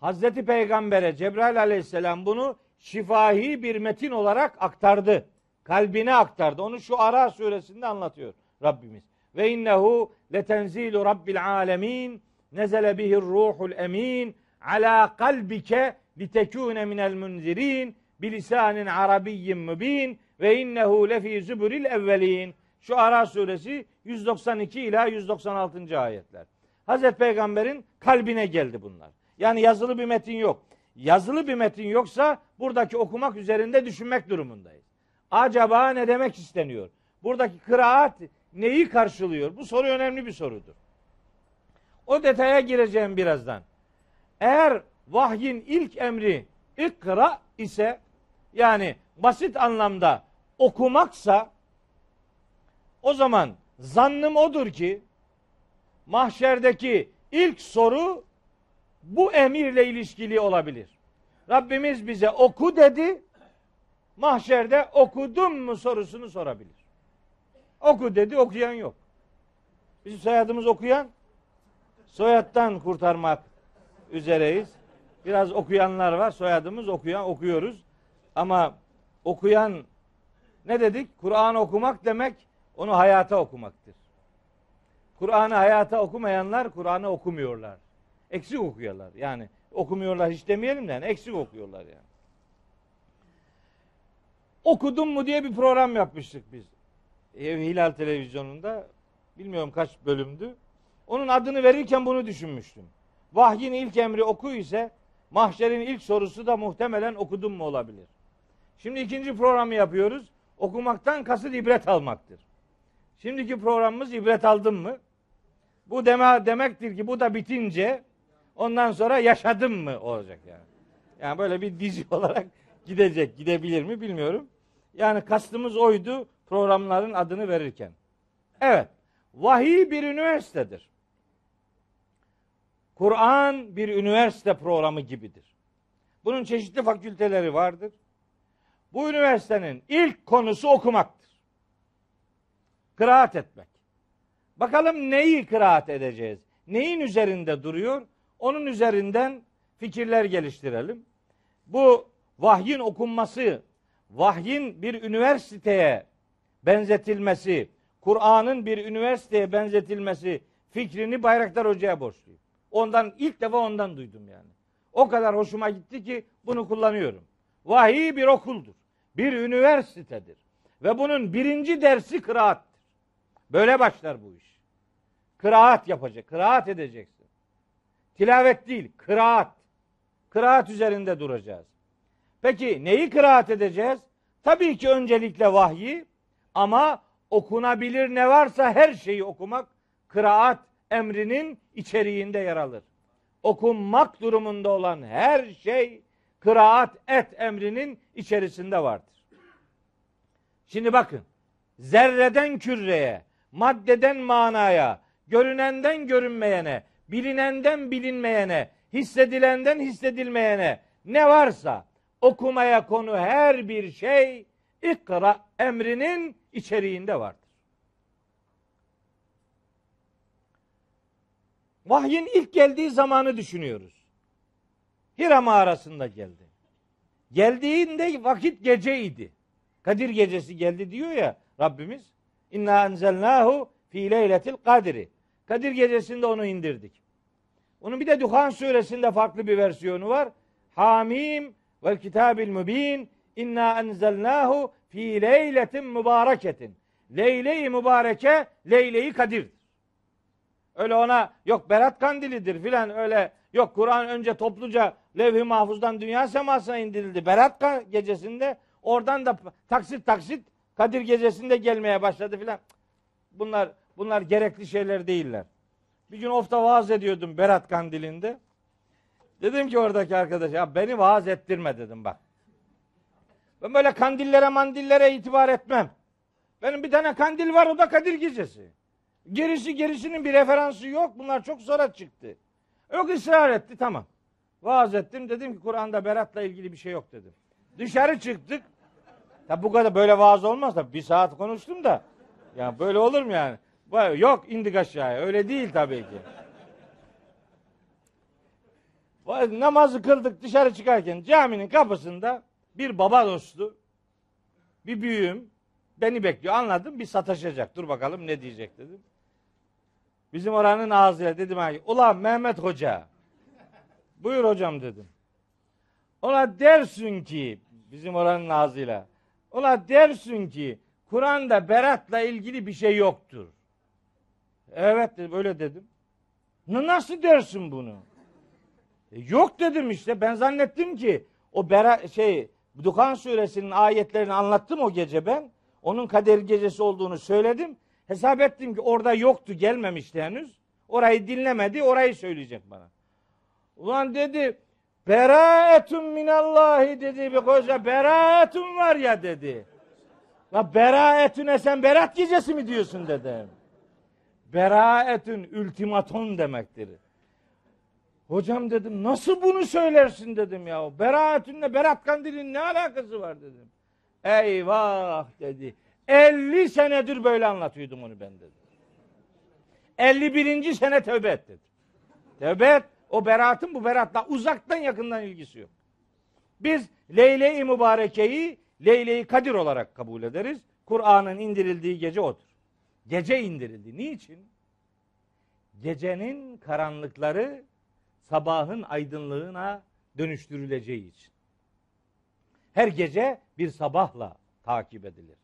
Hazreti Peygamber'e Cebrail aleyhisselam bunu şifahi bir metin olarak aktardı. Kalbine aktardı. Onu şu Ara suresinde anlatıyor Rabbimiz. Ve innehu letenzilu rabbil alemin nezele bihir ruhul emin ala kalbike litekune minel munzirin bilisanin arabiyyin mübin ve innehu lefi zübüril evvelin. Şu Ara suresi 192 ila 196. ayetler. Hazreti Peygamber'in kalbine geldi bunlar. Yani yazılı bir metin yok. Yazılı bir metin yoksa buradaki okumak üzerinde düşünmek durumundayız. Acaba ne demek isteniyor? buradaki kıraat neyi karşılıyor? Bu soru önemli bir sorudur. O detaya gireceğim birazdan. Eğer vahyin ilk emri ikra ise yani basit anlamda okumaksa o zaman zannım odur ki mahşerdeki ilk soru bu emirle ilişkili olabilir. Rabbimiz bize oku dedi. Mahşerde okudun mu sorusunu sorabilir. Oku dedi okuyan yok. Bizim soyadımız okuyan soyattan kurtarmak üzereyiz. Biraz okuyanlar var. Soyadımız okuyan okuyoruz. Ama okuyan ne dedik? Kur'an okumak demek onu hayata okumaktır. Kur'an'ı hayata okumayanlar Kur'an'ı okumuyorlar. Eksik okuyorlar. Yani okumuyorlar hiç demeyelim de yani eksik okuyorlar yani. Okudum mu diye bir program yapmıştık biz. Ev Hilal televizyonunda bilmiyorum kaç bölümdü. Onun adını verirken bunu düşünmüştüm. Vahyin ilk emri oku ise mahşerin ilk sorusu da muhtemelen okudun mu olabilir. Şimdi ikinci programı yapıyoruz. Okumaktan kasıt ibret almaktır. Şimdiki programımız ibret aldın mı? Bu deme, demektir ki bu da bitince ondan sonra yaşadım mı olacak yani. Yani böyle bir dizi (laughs) olarak gidecek. Gidebilir mi bilmiyorum. Yani kastımız oydu programların adını verirken. Evet. Vahiy bir üniversitedir. Kur'an bir üniversite programı gibidir. Bunun çeşitli fakülteleri vardır. Bu üniversitenin ilk konusu okumaktır. Kıraat etmek. Bakalım neyi kıraat edeceğiz? Neyin üzerinde duruyor? Onun üzerinden fikirler geliştirelim. Bu vahyin okunması, vahyin bir üniversiteye benzetilmesi, Kur'an'ın bir üniversiteye benzetilmesi fikrini Bayraktar Hoca'ya borçluyum. Ondan ilk defa ondan duydum yani. O kadar hoşuma gitti ki bunu kullanıyorum. Vahiy bir okuldur. Bir üniversitedir. Ve bunun birinci dersi kıraattır. Böyle başlar bu iş. Kıraat yapacak, kıraat edeceksin. Tilavet değil, kıraat. Kıraat üzerinde duracağız. Peki neyi kıraat edeceğiz? Tabii ki öncelikle vahyi ama okunabilir ne varsa her şeyi okumak kıraat emrinin içeriğinde yer alır. Okunmak durumunda olan her şey kıraat et emrinin içerisinde vardır. Şimdi bakın. Zerreden küreye, maddeden manaya, görünenden görünmeyene, bilinenden bilinmeyene, hissedilenden hissedilmeyene ne varsa okumaya konu her bir şey ikra emrinin içeriğinde vardır. Vahyin ilk geldiği zamanı düşünüyoruz. Hira mağarasında geldi. Geldiğinde vakit geceydi. Kadir gecesi geldi diyor ya Rabbimiz. İnna enzelnahu fi leyletil kadri. Kadir gecesinde onu indirdik. Onun bir de Duhan suresinde farklı bir versiyonu var. Hamim vel kitabil mübin inna enzelnahu fi leyletin mübareketin. Leyle-i mübareke, leyle-i kadirdir. Öyle ona yok Berat Kandilidir filan öyle yok Kur'an önce topluca levh-i mahfuzdan dünya semasına indirildi. Berat gecesinde oradan da taksit taksit Kadir gecesinde gelmeye başladı filan. Bunlar bunlar gerekli şeyler değiller. Bir gün ofta vaaz ediyordum Berat Kandili'nde. Dedim ki oradaki arkadaş ya beni vaaz ettirme dedim bak. Ben böyle kandillere mandillere itibar etmem. Benim bir tane kandil var o da Kadir gecesi. Gerisi gerisinin bir referansı yok. Bunlar çok sonra çıktı. Yok ısrar etti tamam. Vaaz ettim dedim ki Kur'an'da Berat'la ilgili bir şey yok dedim. Dışarı çıktık. Ya bu kadar böyle vaaz olmaz da bir saat konuştum da. Ya böyle olur mu yani? Yok indik aşağıya. Öyle değil tabii ki. Namazı kıldık dışarı çıkarken caminin kapısında bir baba dostu bir büyüğüm beni bekliyor. Anladım bir sataşacak. Dur bakalım ne diyecek dedim. Bizim oranın ağzıyla dedim ki ulan Mehmet Hoca buyur hocam dedim. Ona dersin ki bizim oranın ağzıyla ona dersin ki Kur'an'da beratla ilgili bir şey yoktur. Evet dedim öyle dedim. Nasıl dersin bunu? E, yok dedim işte ben zannettim ki o bera, şey Dukan suresinin ayetlerini anlattım o gece ben. Onun kader gecesi olduğunu söyledim. Hesap ettim ki orada yoktu gelmemişti henüz. Orayı dinlemedi orayı söyleyecek bana. Ulan dedi beraetun minallahi dedi bir koca beraetun var ya dedi. La beraetüne sen berat gecesi mi diyorsun dedim. Beraetün ultimaton demektir. Hocam dedim nasıl bunu söylersin dedim ya. Beraatünle Berat Kandil'in ne alakası var dedim. Eyvah dedi. 50 senedir böyle anlatıyordum onu ben dedim. 51. sene tövbe et dedim. Tövbe et. O beratın bu beratla uzaktan yakından ilgisi yok. Biz Leyle-i Mübareke'yi Leyle-i Kadir olarak kabul ederiz. Kur'an'ın indirildiği gece odur. Gece indirildi. Niçin? Gecenin karanlıkları sabahın aydınlığına dönüştürüleceği için. Her gece bir sabahla takip edilir.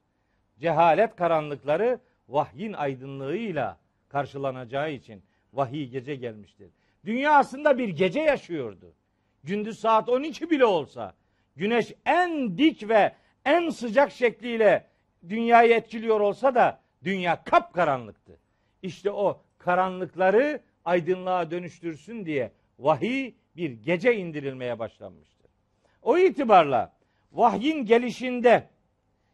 Cehalet karanlıkları vahyin aydınlığıyla karşılanacağı için vahiy gece gelmiştir. Dünya aslında bir gece yaşıyordu. Gündüz saat 12 bile olsa güneş en dik ve en sıcak şekliyle dünyayı etkiliyor olsa da dünya kapkaranlıktı. İşte o karanlıkları aydınlığa dönüştürsün diye vahiy bir gece indirilmeye başlanmıştır. O itibarla vahyin gelişinde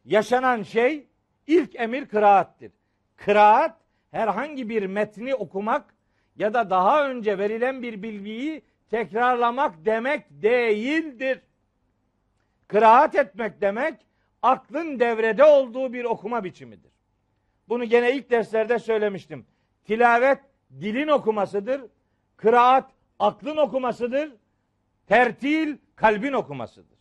yaşanan şey ilk emir kıraattir. Kıraat herhangi bir metni okumak ya da daha önce verilen bir bilgiyi tekrarlamak demek değildir. Kıraat etmek demek aklın devrede olduğu bir okuma biçimidir. Bunu gene ilk derslerde söylemiştim. Tilavet dilin okumasıdır. Kıraat aklın okumasıdır. Tertil kalbin okumasıdır.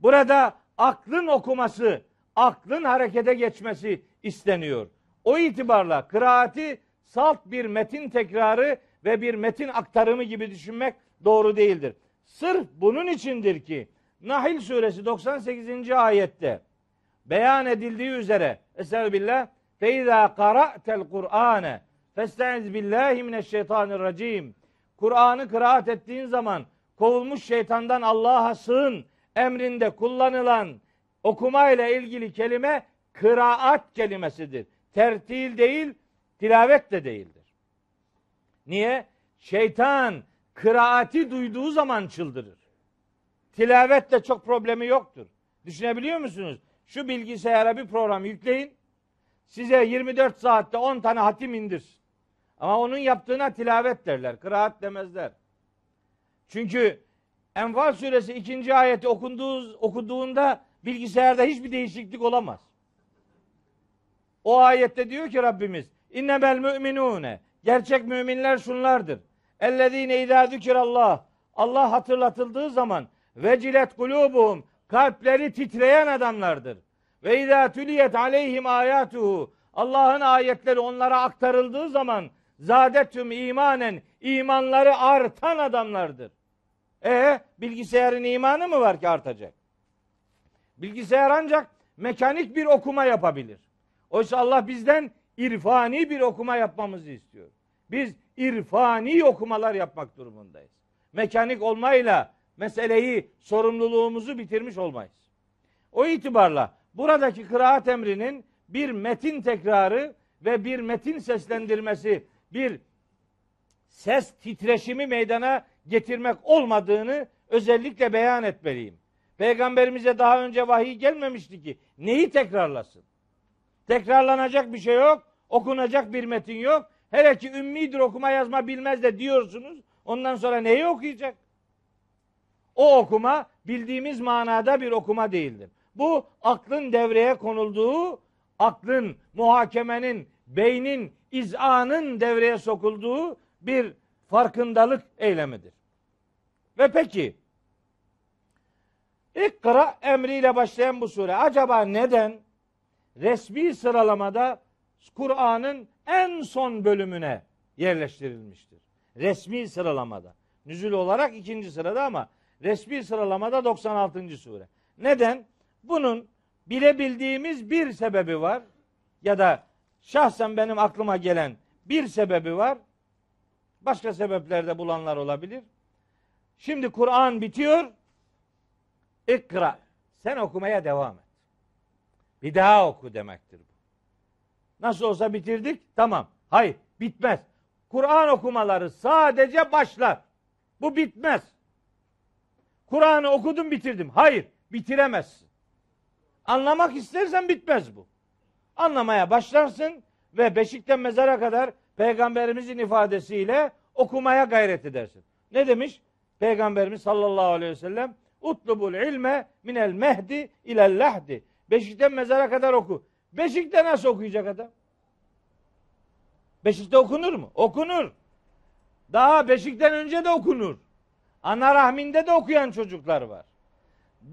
Burada aklın okuması, aklın harekete geçmesi isteniyor. O itibarla kıraati salt bir metin tekrarı ve bir metin aktarımı gibi düşünmek doğru değildir. Sırf bunun içindir ki Nahil suresi 98. ayette beyan edildiği üzere Estağfirullah fe izâ qara'tel Kur'ane festaiz billahi mineşşeytanirracim Kur'an'ı kıraat ettiğin zaman kovulmuş şeytandan Allah'a sığın emrinde kullanılan okuma ile ilgili kelime kıraat kelimesidir. Tertil değil, tilavet de değildir. Niye? Şeytan kıraati duyduğu zaman çıldırır. Tilavetle çok problemi yoktur. Düşünebiliyor musunuz? Şu bilgisayara bir program yükleyin. Size 24 saatte 10 tane hatim indir. Ama onun yaptığına tilavet derler. Kıraat demezler. Çünkü Enfal suresi ikinci ayeti okunduğu, okuduğunda bilgisayarda hiçbir değişiklik olamaz. O ayette diyor ki Rabbimiz innemel müminune gerçek müminler şunlardır. Ellezine izâ zükirallah Allah hatırlatıldığı zaman vecilet kulubuhum kalpleri titreyen adamlardır. Ve izâ tüliyet aleyhim ayatuhu Allah'ın ayetleri onlara aktarıldığı zaman zadetüm imanen imanları artan adamlardır. E bilgisayarın imanı mı var ki artacak? Bilgisayar ancak mekanik bir okuma yapabilir. Oysa Allah bizden irfani bir okuma yapmamızı istiyor. Biz irfani okumalar yapmak durumundayız. Mekanik olmayla meseleyi, sorumluluğumuzu bitirmiş olmayız. O itibarla buradaki kıraat emrinin bir metin tekrarı ve bir metin seslendirmesi, bir ses titreşimi meydana getirmek olmadığını özellikle beyan etmeliyim. Peygamberimize daha önce vahiy gelmemişti ki neyi tekrarlasın? Tekrarlanacak bir şey yok, okunacak bir metin yok. Hele ki ümmidir okuma yazma bilmez de diyorsunuz. Ondan sonra neyi okuyacak? O okuma bildiğimiz manada bir okuma değildir. Bu aklın devreye konulduğu, aklın, muhakemenin, beynin, izanın devreye sokulduğu bir farkındalık eylemidir. Ve peki İkra emriyle başlayan bu sure acaba neden resmi sıralamada Kur'an'ın en son bölümüne yerleştirilmiştir? Resmi sıralamada. Nüzül olarak ikinci sırada ama resmi sıralamada 96. sure. Neden? Bunun bilebildiğimiz bir sebebi var ya da şahsen benim aklıma gelen bir sebebi var. Başka sebeplerde bulanlar olabilir. Şimdi Kur'an bitiyor. İkra. Sen okumaya devam et. Bir daha oku demektir bu. Nasıl olsa bitirdik? Tamam. Hayır, bitmez. Kur'an okumaları sadece başlar. Bu bitmez. Kur'an'ı okudum bitirdim. Hayır, bitiremezsin. Anlamak istersen bitmez bu. Anlamaya başlarsın ve beşikten mezara kadar peygamberimizin ifadesiyle okumaya gayret edersin. Ne demiş? Peygamberimiz sallallahu aleyhi ve sellem utlubul ilme minel mehdi ilel lahdi. Beşikten mezara kadar oku. Beşikte nasıl okuyacak adam? Beşikte okunur mu? Okunur. Daha beşikten önce de okunur. Ana rahminde de okuyan çocuklar var.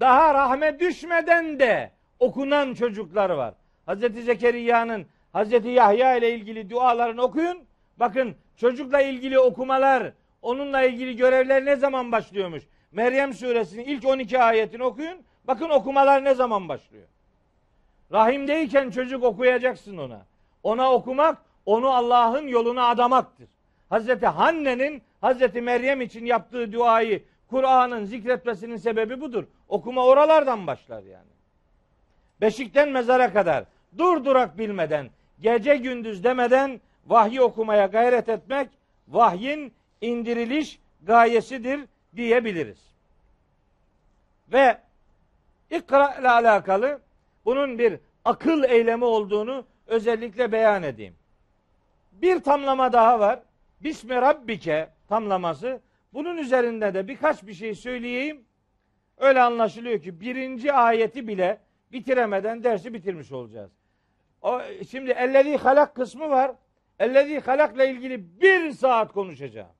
Daha rahme düşmeden de okunan çocuklar var. Hazreti Zekeriya'nın Hazreti Yahya ile ilgili dualarını okuyun. Bakın çocukla ilgili okumalar, onunla ilgili görevler ne zaman başlıyormuş? Meryem suresinin ilk 12 ayetini okuyun. Bakın okumalar ne zaman başlıyor? Rahimdeyken çocuk okuyacaksın ona. Ona okumak, onu Allah'ın yoluna adamaktır. Hazreti Hanne'nin Hazreti Meryem için yaptığı duayı Kur'an'ın zikretmesinin sebebi budur. Okuma oralardan başlar yani. Beşikten mezara kadar dur durak bilmeden, gece gündüz demeden vahyi okumaya gayret etmek vahyin indiriliş gayesidir diyebiliriz. Ve ikra ile alakalı bunun bir akıl eylemi olduğunu özellikle beyan edeyim. Bir tamlama daha var. Bismi Rabbike tamlaması. Bunun üzerinde de birkaç bir şey söyleyeyim. Öyle anlaşılıyor ki birinci ayeti bile bitiremeden dersi bitirmiş olacağız. O, şimdi ellezî halak kısmı var. Ellezî halakla ilgili bir saat konuşacağım.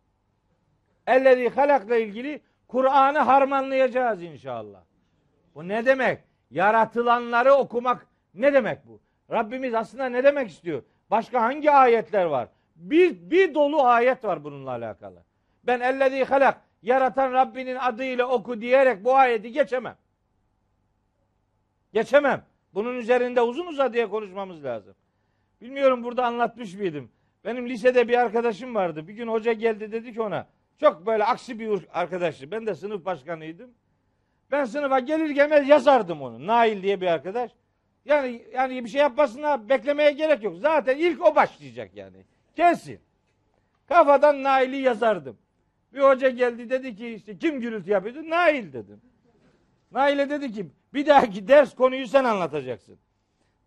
Ellezî halakla ilgili Kur'an'ı harmanlayacağız inşallah. Bu ne demek? Yaratılanları okumak ne demek bu? Rabbimiz aslında ne demek istiyor? Başka hangi ayetler var? Bir, bir dolu ayet var bununla alakalı. Ben ellezî halak yaratan Rabbinin adıyla oku diyerek bu ayeti geçemem. Geçemem. Bunun üzerinde uzun uzadıya konuşmamız lazım. Bilmiyorum burada anlatmış mıydım? Benim lisede bir arkadaşım vardı. Bir gün hoca geldi dedi ki ona çok böyle aksi bir arkadaştı. Ben de sınıf başkanıydım. Ben sınıfa gelir gelmez yazardım onu. Nail diye bir arkadaş. Yani yani bir şey yapmasına beklemeye gerek yok. Zaten ilk o başlayacak yani. Kesin. Kafadan Nail'i yazardım. Bir hoca geldi dedi ki işte kim gürültü yapıyordu? Nail dedim. Nail'e dedi ki bir dahaki ders konuyu sen anlatacaksın.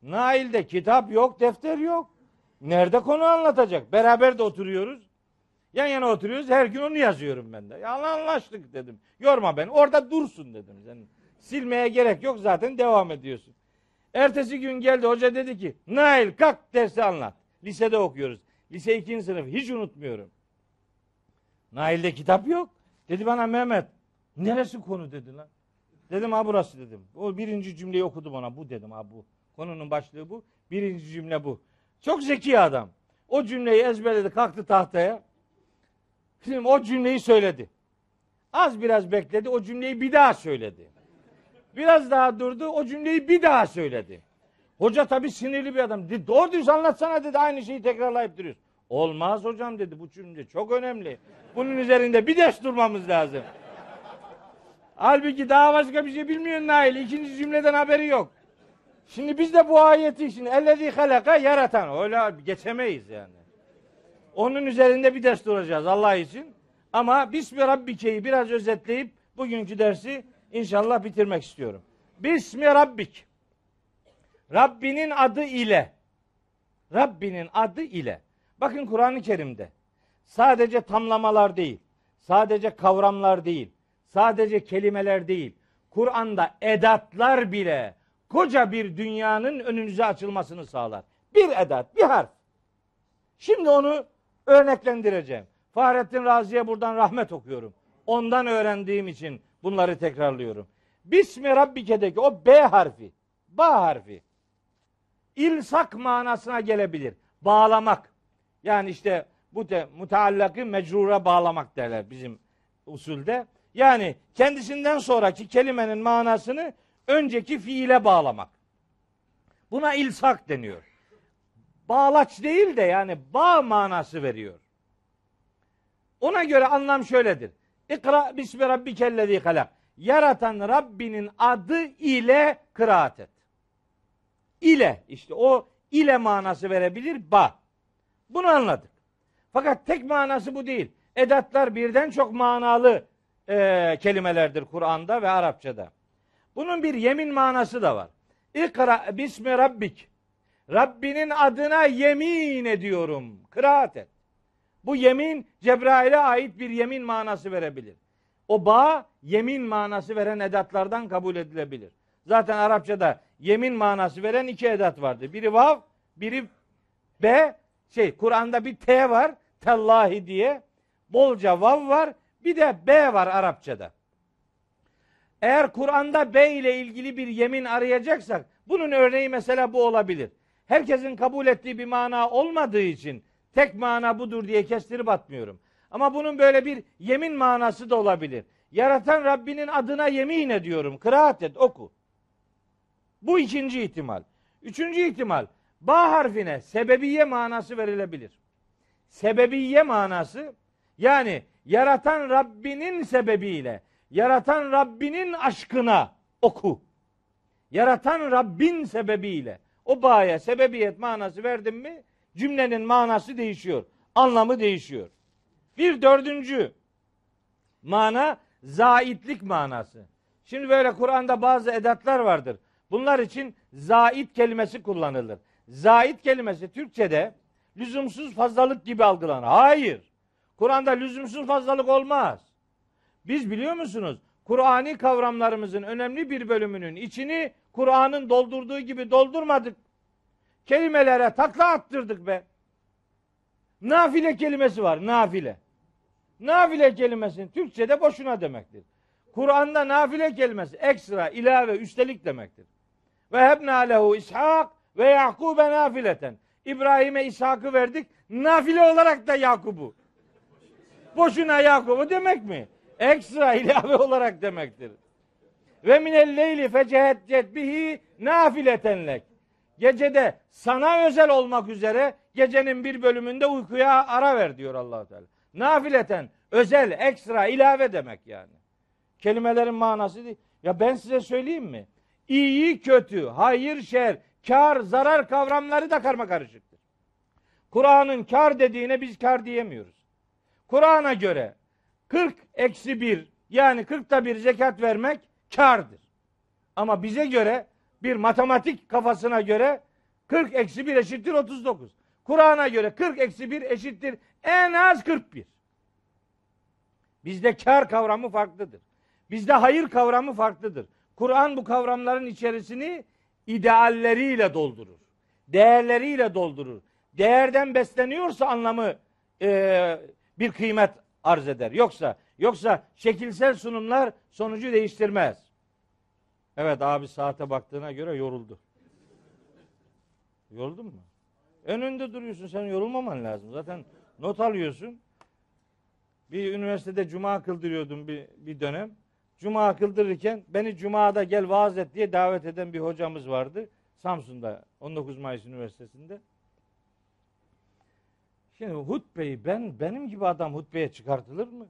Nail'de kitap yok, defter yok. Nerede konu anlatacak? Beraber de oturuyoruz. Yan yana oturuyoruz. Her gün onu yazıyorum ben de. Ya anlaştık dedim. Yorma beni. Orada dursun dedim. Sen silmeye gerek yok zaten devam ediyorsun. Ertesi gün geldi hoca dedi ki Nail kalk dersi anlat. Lisede okuyoruz. Lise 2. sınıf hiç unutmuyorum. Nail'de kitap yok. Dedi bana Mehmet neresi konu dedi lan. Dedim ha burası dedim. O birinci cümleyi okudu bana. Bu dedim ha bu. Konunun başlığı bu. Birinci cümle bu. Çok zeki adam. O cümleyi ezberledi kalktı tahtaya. Şimdi o cümleyi söyledi. Az biraz bekledi o cümleyi bir daha söyledi. Biraz daha durdu o cümleyi bir daha söyledi. Hoca tabii sinirli bir adam. Dedi, doğru düz anlatsana dedi aynı şeyi tekrarlayıp duruyorsun. Olmaz hocam dedi bu cümle çok önemli. Bunun üzerinde bir ders durmamız lazım. Halbuki daha başka bir şey bilmiyor Nail. İkinci cümleden haberi yok. Şimdi biz de bu ayeti şimdi ellezî halaka yaratan. Öyle geçemeyiz yani. Onun üzerinde bir ders duracağız Allah için. Ama Bismi Rabbike'yi biraz özetleyip bugünkü dersi inşallah bitirmek istiyorum. Bismi Rabbik. Rabbinin adı ile. Rabbinin adı ile. Bakın Kur'an-ı Kerim'de sadece tamlamalar değil, sadece kavramlar değil, sadece kelimeler değil. Kur'an'da edatlar bile koca bir dünyanın önünüze açılmasını sağlar. Bir edat, bir harf. Şimdi onu örneklendireceğim. Fahrettin Razi'ye buradan rahmet okuyorum. Ondan öğrendiğim için bunları tekrarlıyorum. Bismi Rabbike'deki o B harfi, ba harfi ilsak manasına gelebilir. Bağlamak. Yani işte bu de muteallakı mecrura bağlamak derler bizim usulde. Yani kendisinden sonraki kelimenin manasını önceki fiile bağlamak. Buna ilsak deniyor. Bağlaç değil de yani bağ manası veriyor. Ona göre anlam şöyledir. İkra bismi rabbikellezi halak. Yaratan Rabbinin adı ile kıraat et. ile işte o ile manası verebilir ba. Bunu anladık. Fakat tek manası bu değil. Edatlar birden çok manalı e, kelimelerdir Kur'an'da ve Arapçada. Bunun bir yemin manası da var. İkra bismi rabbik. Rabbinin adına yemin ediyorum. Kıraat et. Bu yemin Cebrail'e ait bir yemin manası verebilir. O bağ yemin manası veren edatlardan kabul edilebilir. Zaten Arapçada yemin manası veren iki edat vardı. Biri vav, biri b. Şey Kur'an'da bir t var. Tellahi diye. Bolca vav var. Bir de b var Arapçada. Eğer Kur'an'da B ile ilgili bir yemin arayacaksak bunun örneği mesela bu olabilir. Herkesin kabul ettiği bir mana olmadığı için tek mana budur diye kestirip atmıyorum. Ama bunun böyle bir yemin manası da olabilir. Yaratan Rabbinin adına yemin ediyorum. Kıraat et, oku. Bu ikinci ihtimal. Üçüncü ihtimal. Ba harfine sebebiye manası verilebilir. Sebebiye manası yani yaratan Rabbinin sebebiyle yaratan Rabbinin aşkına oku. Yaratan Rabbin sebebiyle o bağya sebebiyet manası verdim mi cümlenin manası değişiyor. Anlamı değişiyor. Bir dördüncü mana zaitlik manası. Şimdi böyle Kur'an'da bazı edatlar vardır. Bunlar için zait kelimesi kullanılır. Zait kelimesi Türkçe'de lüzumsuz fazlalık gibi algılanır. Hayır. Kur'an'da lüzumsuz fazlalık olmaz. Biz biliyor musunuz? Kur'ani kavramlarımızın önemli bir bölümünün içini Kur'an'ın doldurduğu gibi doldurmadık. Kelimelere takla attırdık be. Nafile kelimesi var, nafile. Nafile kelimesinin Türkçe'de boşuna demektir. Kur'an'da nafile kelimesi ekstra, ilave, üstelik demektir. Ve hebna lehu İshak ve Yakub'e nafileten. İbrahim'e İshak'ı verdik. Nafile olarak da Yakub'u. Boşuna Yakub'u demek mi? Ekstra (laughs) ilave olarak demektir. Ve minel leyli feceheccet bihi nafiletenlek. Gecede sana özel olmak üzere gecenin bir bölümünde uykuya ara ver diyor allah Teala. Nafileten, özel, ekstra, ilave demek yani. Kelimelerin manası değil. Ya ben size söyleyeyim mi? İyi, kötü, hayır, şer, kar, zarar kavramları da karma karışıktır. Kur'an'ın kar dediğine biz kar diyemiyoruz. Kur'an'a göre 40 eksi 1 yani 40'ta bir zekat vermek kardır. Ama bize göre bir matematik kafasına göre 40 eksi 1 eşittir 39. Kur'an'a göre 40 eksi 1 eşittir en az 41. Bizde kar kavramı farklıdır. Bizde hayır kavramı farklıdır. Kur'an bu kavramların içerisini idealleriyle doldurur. Değerleriyle doldurur. Değerden besleniyorsa anlamı e, bir kıymet arz eder. Yoksa yoksa şekilsel sunumlar sonucu değiştirmez. Evet abi saate baktığına göre yoruldu. Yoruldun mu? Önünde duruyorsun sen yorulmaman lazım. Zaten not alıyorsun. Bir üniversitede cuma kıldırıyordum bir, bir dönem. Cuma kıldırırken beni cumada gel vaaz et diye davet eden bir hocamız vardı. Samsun'da 19 Mayıs Üniversitesi'nde. Şimdi hutbeyi ben benim gibi adam hutbeye çıkartılır mı?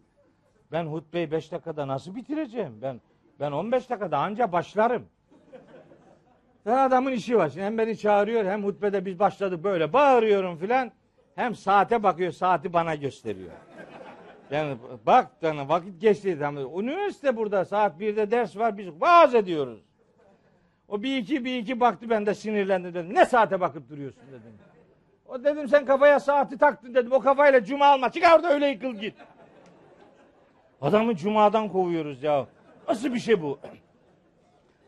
Ben hutbeyi 5 dakikada nasıl bitireceğim? Ben ben 15 dakikada anca başlarım. Ben adamın işi var. Şimdi hem beni çağırıyor hem hutbede biz başladık böyle bağırıyorum filan. Hem saate bakıyor saati bana gösteriyor. Yani bak yani vakit geçti. Üniversite burada saat 1'de ders var biz vaaz ediyoruz. O bir iki bir iki baktı ben de sinirlendim dedim. Ne saate bakıp duruyorsun dedim. O dedim sen kafaya saati taktın dedim. O kafayla cuma alma. Çık orada öyle yıkıl git. Adamı cumadan kovuyoruz ya. Nasıl bir şey bu?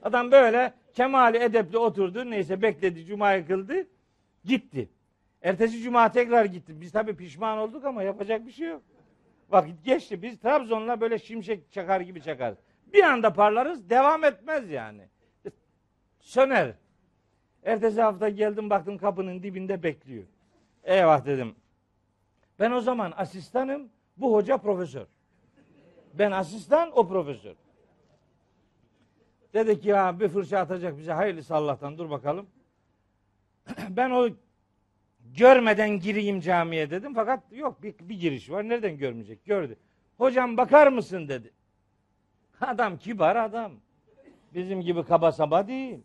Adam böyle kemali edepli oturdu. Neyse bekledi. Cuma yıkıldı. Gitti. Ertesi cuma tekrar gitti. Biz tabii pişman olduk ama yapacak bir şey yok. Vakit geçti. Biz Trabzon'la böyle şimşek çakar gibi çakarız. Bir anda parlarız. Devam etmez yani. Söner. Ertesi hafta geldim baktım kapının dibinde bekliyor. Eyvah dedim. Ben o zaman asistanım. Bu hoca profesör. Ben asistan, o profesör. Dedik ya bir fırça atacak bize hayırlısı Allah'tan dur bakalım. (clears throat) ben o görmeden gireyim camiye dedim fakat yok bir, bir giriş var nereden görmeyecek gördü. Hocam bakar mısın dedi. Adam kibar adam. Bizim gibi kaba saba değil.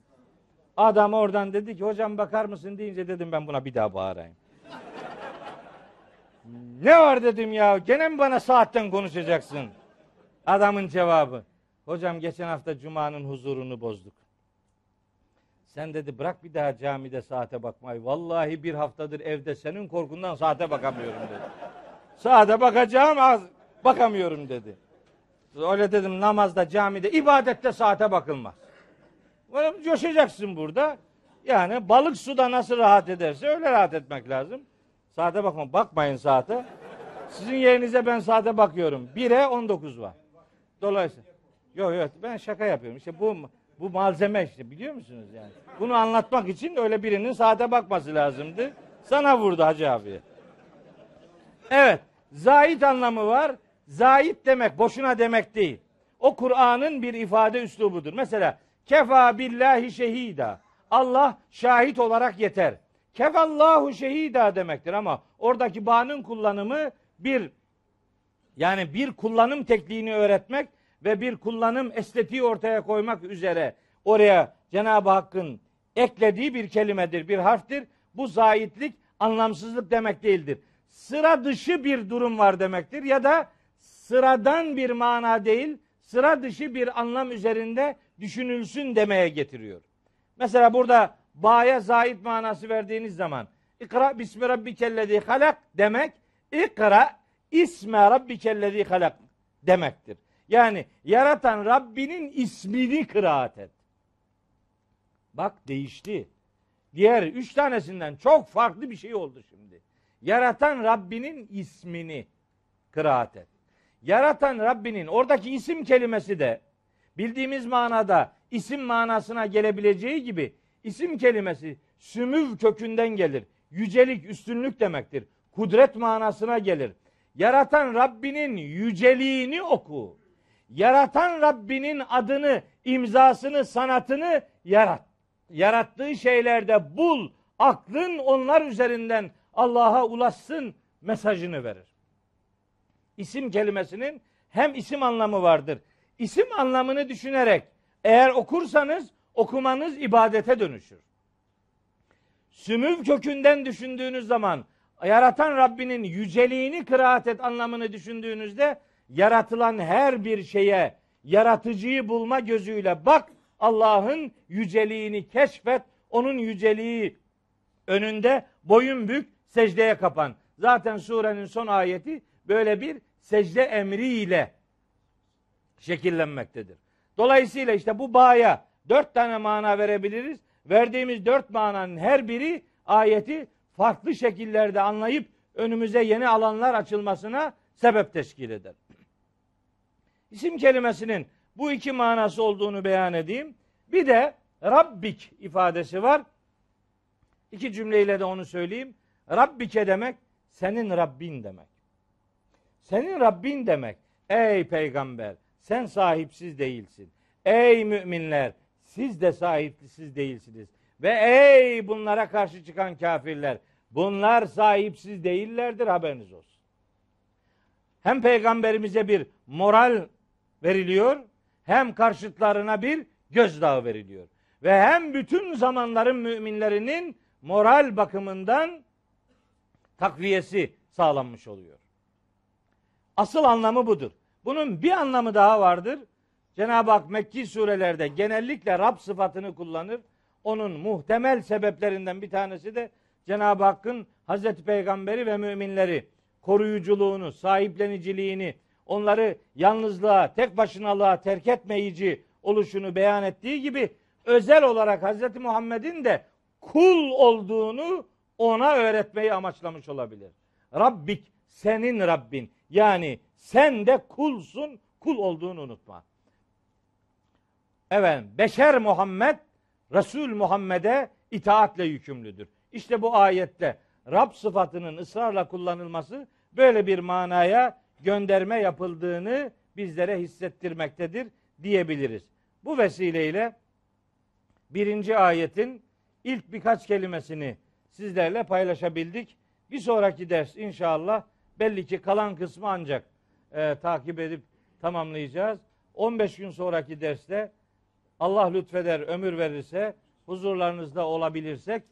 Adam oradan dedi ki hocam bakar mısın deyince dedim ben buna bir daha bağırayım. ne var dedim ya gene mi bana saatten konuşacaksın? Adamın cevabı. Hocam geçen hafta Cuma'nın huzurunu bozduk. Sen dedi bırak bir daha camide saate bakmayı. Vallahi bir haftadır evde senin korkundan saate bakamıyorum dedi. Saate bakacağım az bakamıyorum dedi. Öyle dedim namazda, camide, ibadette saate bakılmaz. Böyle coşacaksın burada. Yani balık suda nasıl rahat ederse öyle rahat etmek lazım. Saate bakma. Bakmayın saate. Sizin yerinize ben saate bakıyorum. 1'e 19 var. Dolayısıyla. Yok yok ben şaka yapıyorum. İşte bu bu malzeme işte biliyor musunuz yani? Bunu anlatmak için öyle birinin saate bakması lazımdı. Sana vurdu Hacı abi. Evet. Zahit anlamı var. Zahit demek boşuna demek değil. O Kur'an'ın bir ifade üslubudur. Mesela kefa billahi şehida. Allah şahit olarak yeter. Kefallahu şehida demektir ama oradaki bağının kullanımı bir yani bir kullanım tekniğini öğretmek ve bir kullanım estetiği ortaya koymak üzere oraya Cenab-ı Hakk'ın eklediği bir kelimedir, bir harftir. Bu zaitlik anlamsızlık demek değildir. Sıra dışı bir durum var demektir ya da sıradan bir mana değil, sıra dışı bir anlam üzerinde düşünülsün demeye getiriyor. Mesela burada ba'ya zait manası verdiğiniz zaman ikra bismi rabbikellezi halak demek ikra isme rabbikellezi halak demektir. Yani yaratan Rabbinin ismini kıraat et. Bak değişti. Diğer üç tanesinden çok farklı bir şey oldu şimdi. Yaratan Rabbinin ismini kıraat et. Yaratan Rabbinin oradaki isim kelimesi de bildiğimiz manada isim manasına gelebileceği gibi isim kelimesi sümüv kökünden gelir. Yücelik, üstünlük demektir. Kudret manasına gelir. Yaratan Rabbinin yüceliğini oku. Yaratan Rabbinin adını, imzasını, sanatını yarat. Yarattığı şeylerde bul. Aklın onlar üzerinden Allah'a ulaşsın mesajını verir. İsim kelimesinin hem isim anlamı vardır. İsim anlamını düşünerek eğer okursanız okumanız ibadete dönüşür. Sümüv kökünden düşündüğünüz zaman yaratan Rabbinin yüceliğini kıraat et anlamını düşündüğünüzde yaratılan her bir şeye yaratıcıyı bulma gözüyle bak Allah'ın yüceliğini keşfet onun yüceliği önünde boyun bük secdeye kapan. Zaten surenin son ayeti böyle bir secde emriyle şekillenmektedir. Dolayısıyla işte bu bağya dört tane mana verebiliriz. Verdiğimiz dört mananın her biri ayeti farklı şekillerde anlayıp önümüze yeni alanlar açılmasına sebep teşkil eder. İsim kelimesinin bu iki manası olduğunu beyan edeyim. Bir de Rabbik ifadesi var. İki cümleyle de onu söyleyeyim. Rabbike demek senin Rabbin demek. Senin Rabbin demek. Ey peygamber sen sahipsiz değilsin. Ey müminler siz de sahipsiz değilsiniz. Ve ey bunlara karşı çıkan kafirler bunlar sahipsiz değillerdir haberiniz olsun. Hem peygamberimize bir moral veriliyor hem karşıtlarına bir gözdağı veriliyor. Ve hem bütün zamanların müminlerinin moral bakımından takviyesi sağlanmış oluyor. Asıl anlamı budur. Bunun bir anlamı daha vardır. Cenab-ı Hak Mekki surelerde genellikle Rab sıfatını kullanır. Onun muhtemel sebeplerinden bir tanesi de Cenab-ı Hakk'ın Hazreti Peygamberi ve müminleri koruyuculuğunu, sahipleniciliğini, onları yalnızlığa, tek başınalığa terk etmeyici oluşunu beyan ettiği gibi özel olarak Hazreti Muhammed'in de kul olduğunu ona öğretmeyi amaçlamış olabilir. Rabbik senin Rabbin. Yani sen de kulsun, kul olduğunu unutma. Evet, beşer Muhammed Resul Muhammed'e itaatle yükümlüdür. İşte bu ayette Rab sıfatının ısrarla kullanılması böyle bir manaya gönderme yapıldığını bizlere hissettirmektedir diyebiliriz. Bu vesileyle birinci ayetin ilk birkaç kelimesini sizlerle paylaşabildik. Bir sonraki ders inşallah belli ki kalan kısmı ancak e, takip edip tamamlayacağız. 15 gün sonraki derste Allah lütfeder, ömür verirse huzurlarınızda olabilirsek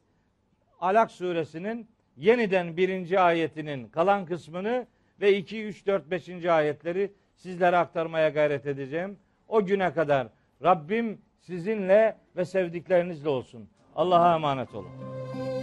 Alak suresinin yeniden birinci ayetinin kalan kısmını ve 2, 3, 4, 5. ayetleri sizlere aktarmaya gayret edeceğim. O güne kadar Rabbim sizinle ve sevdiklerinizle olsun. Allah'a emanet olun.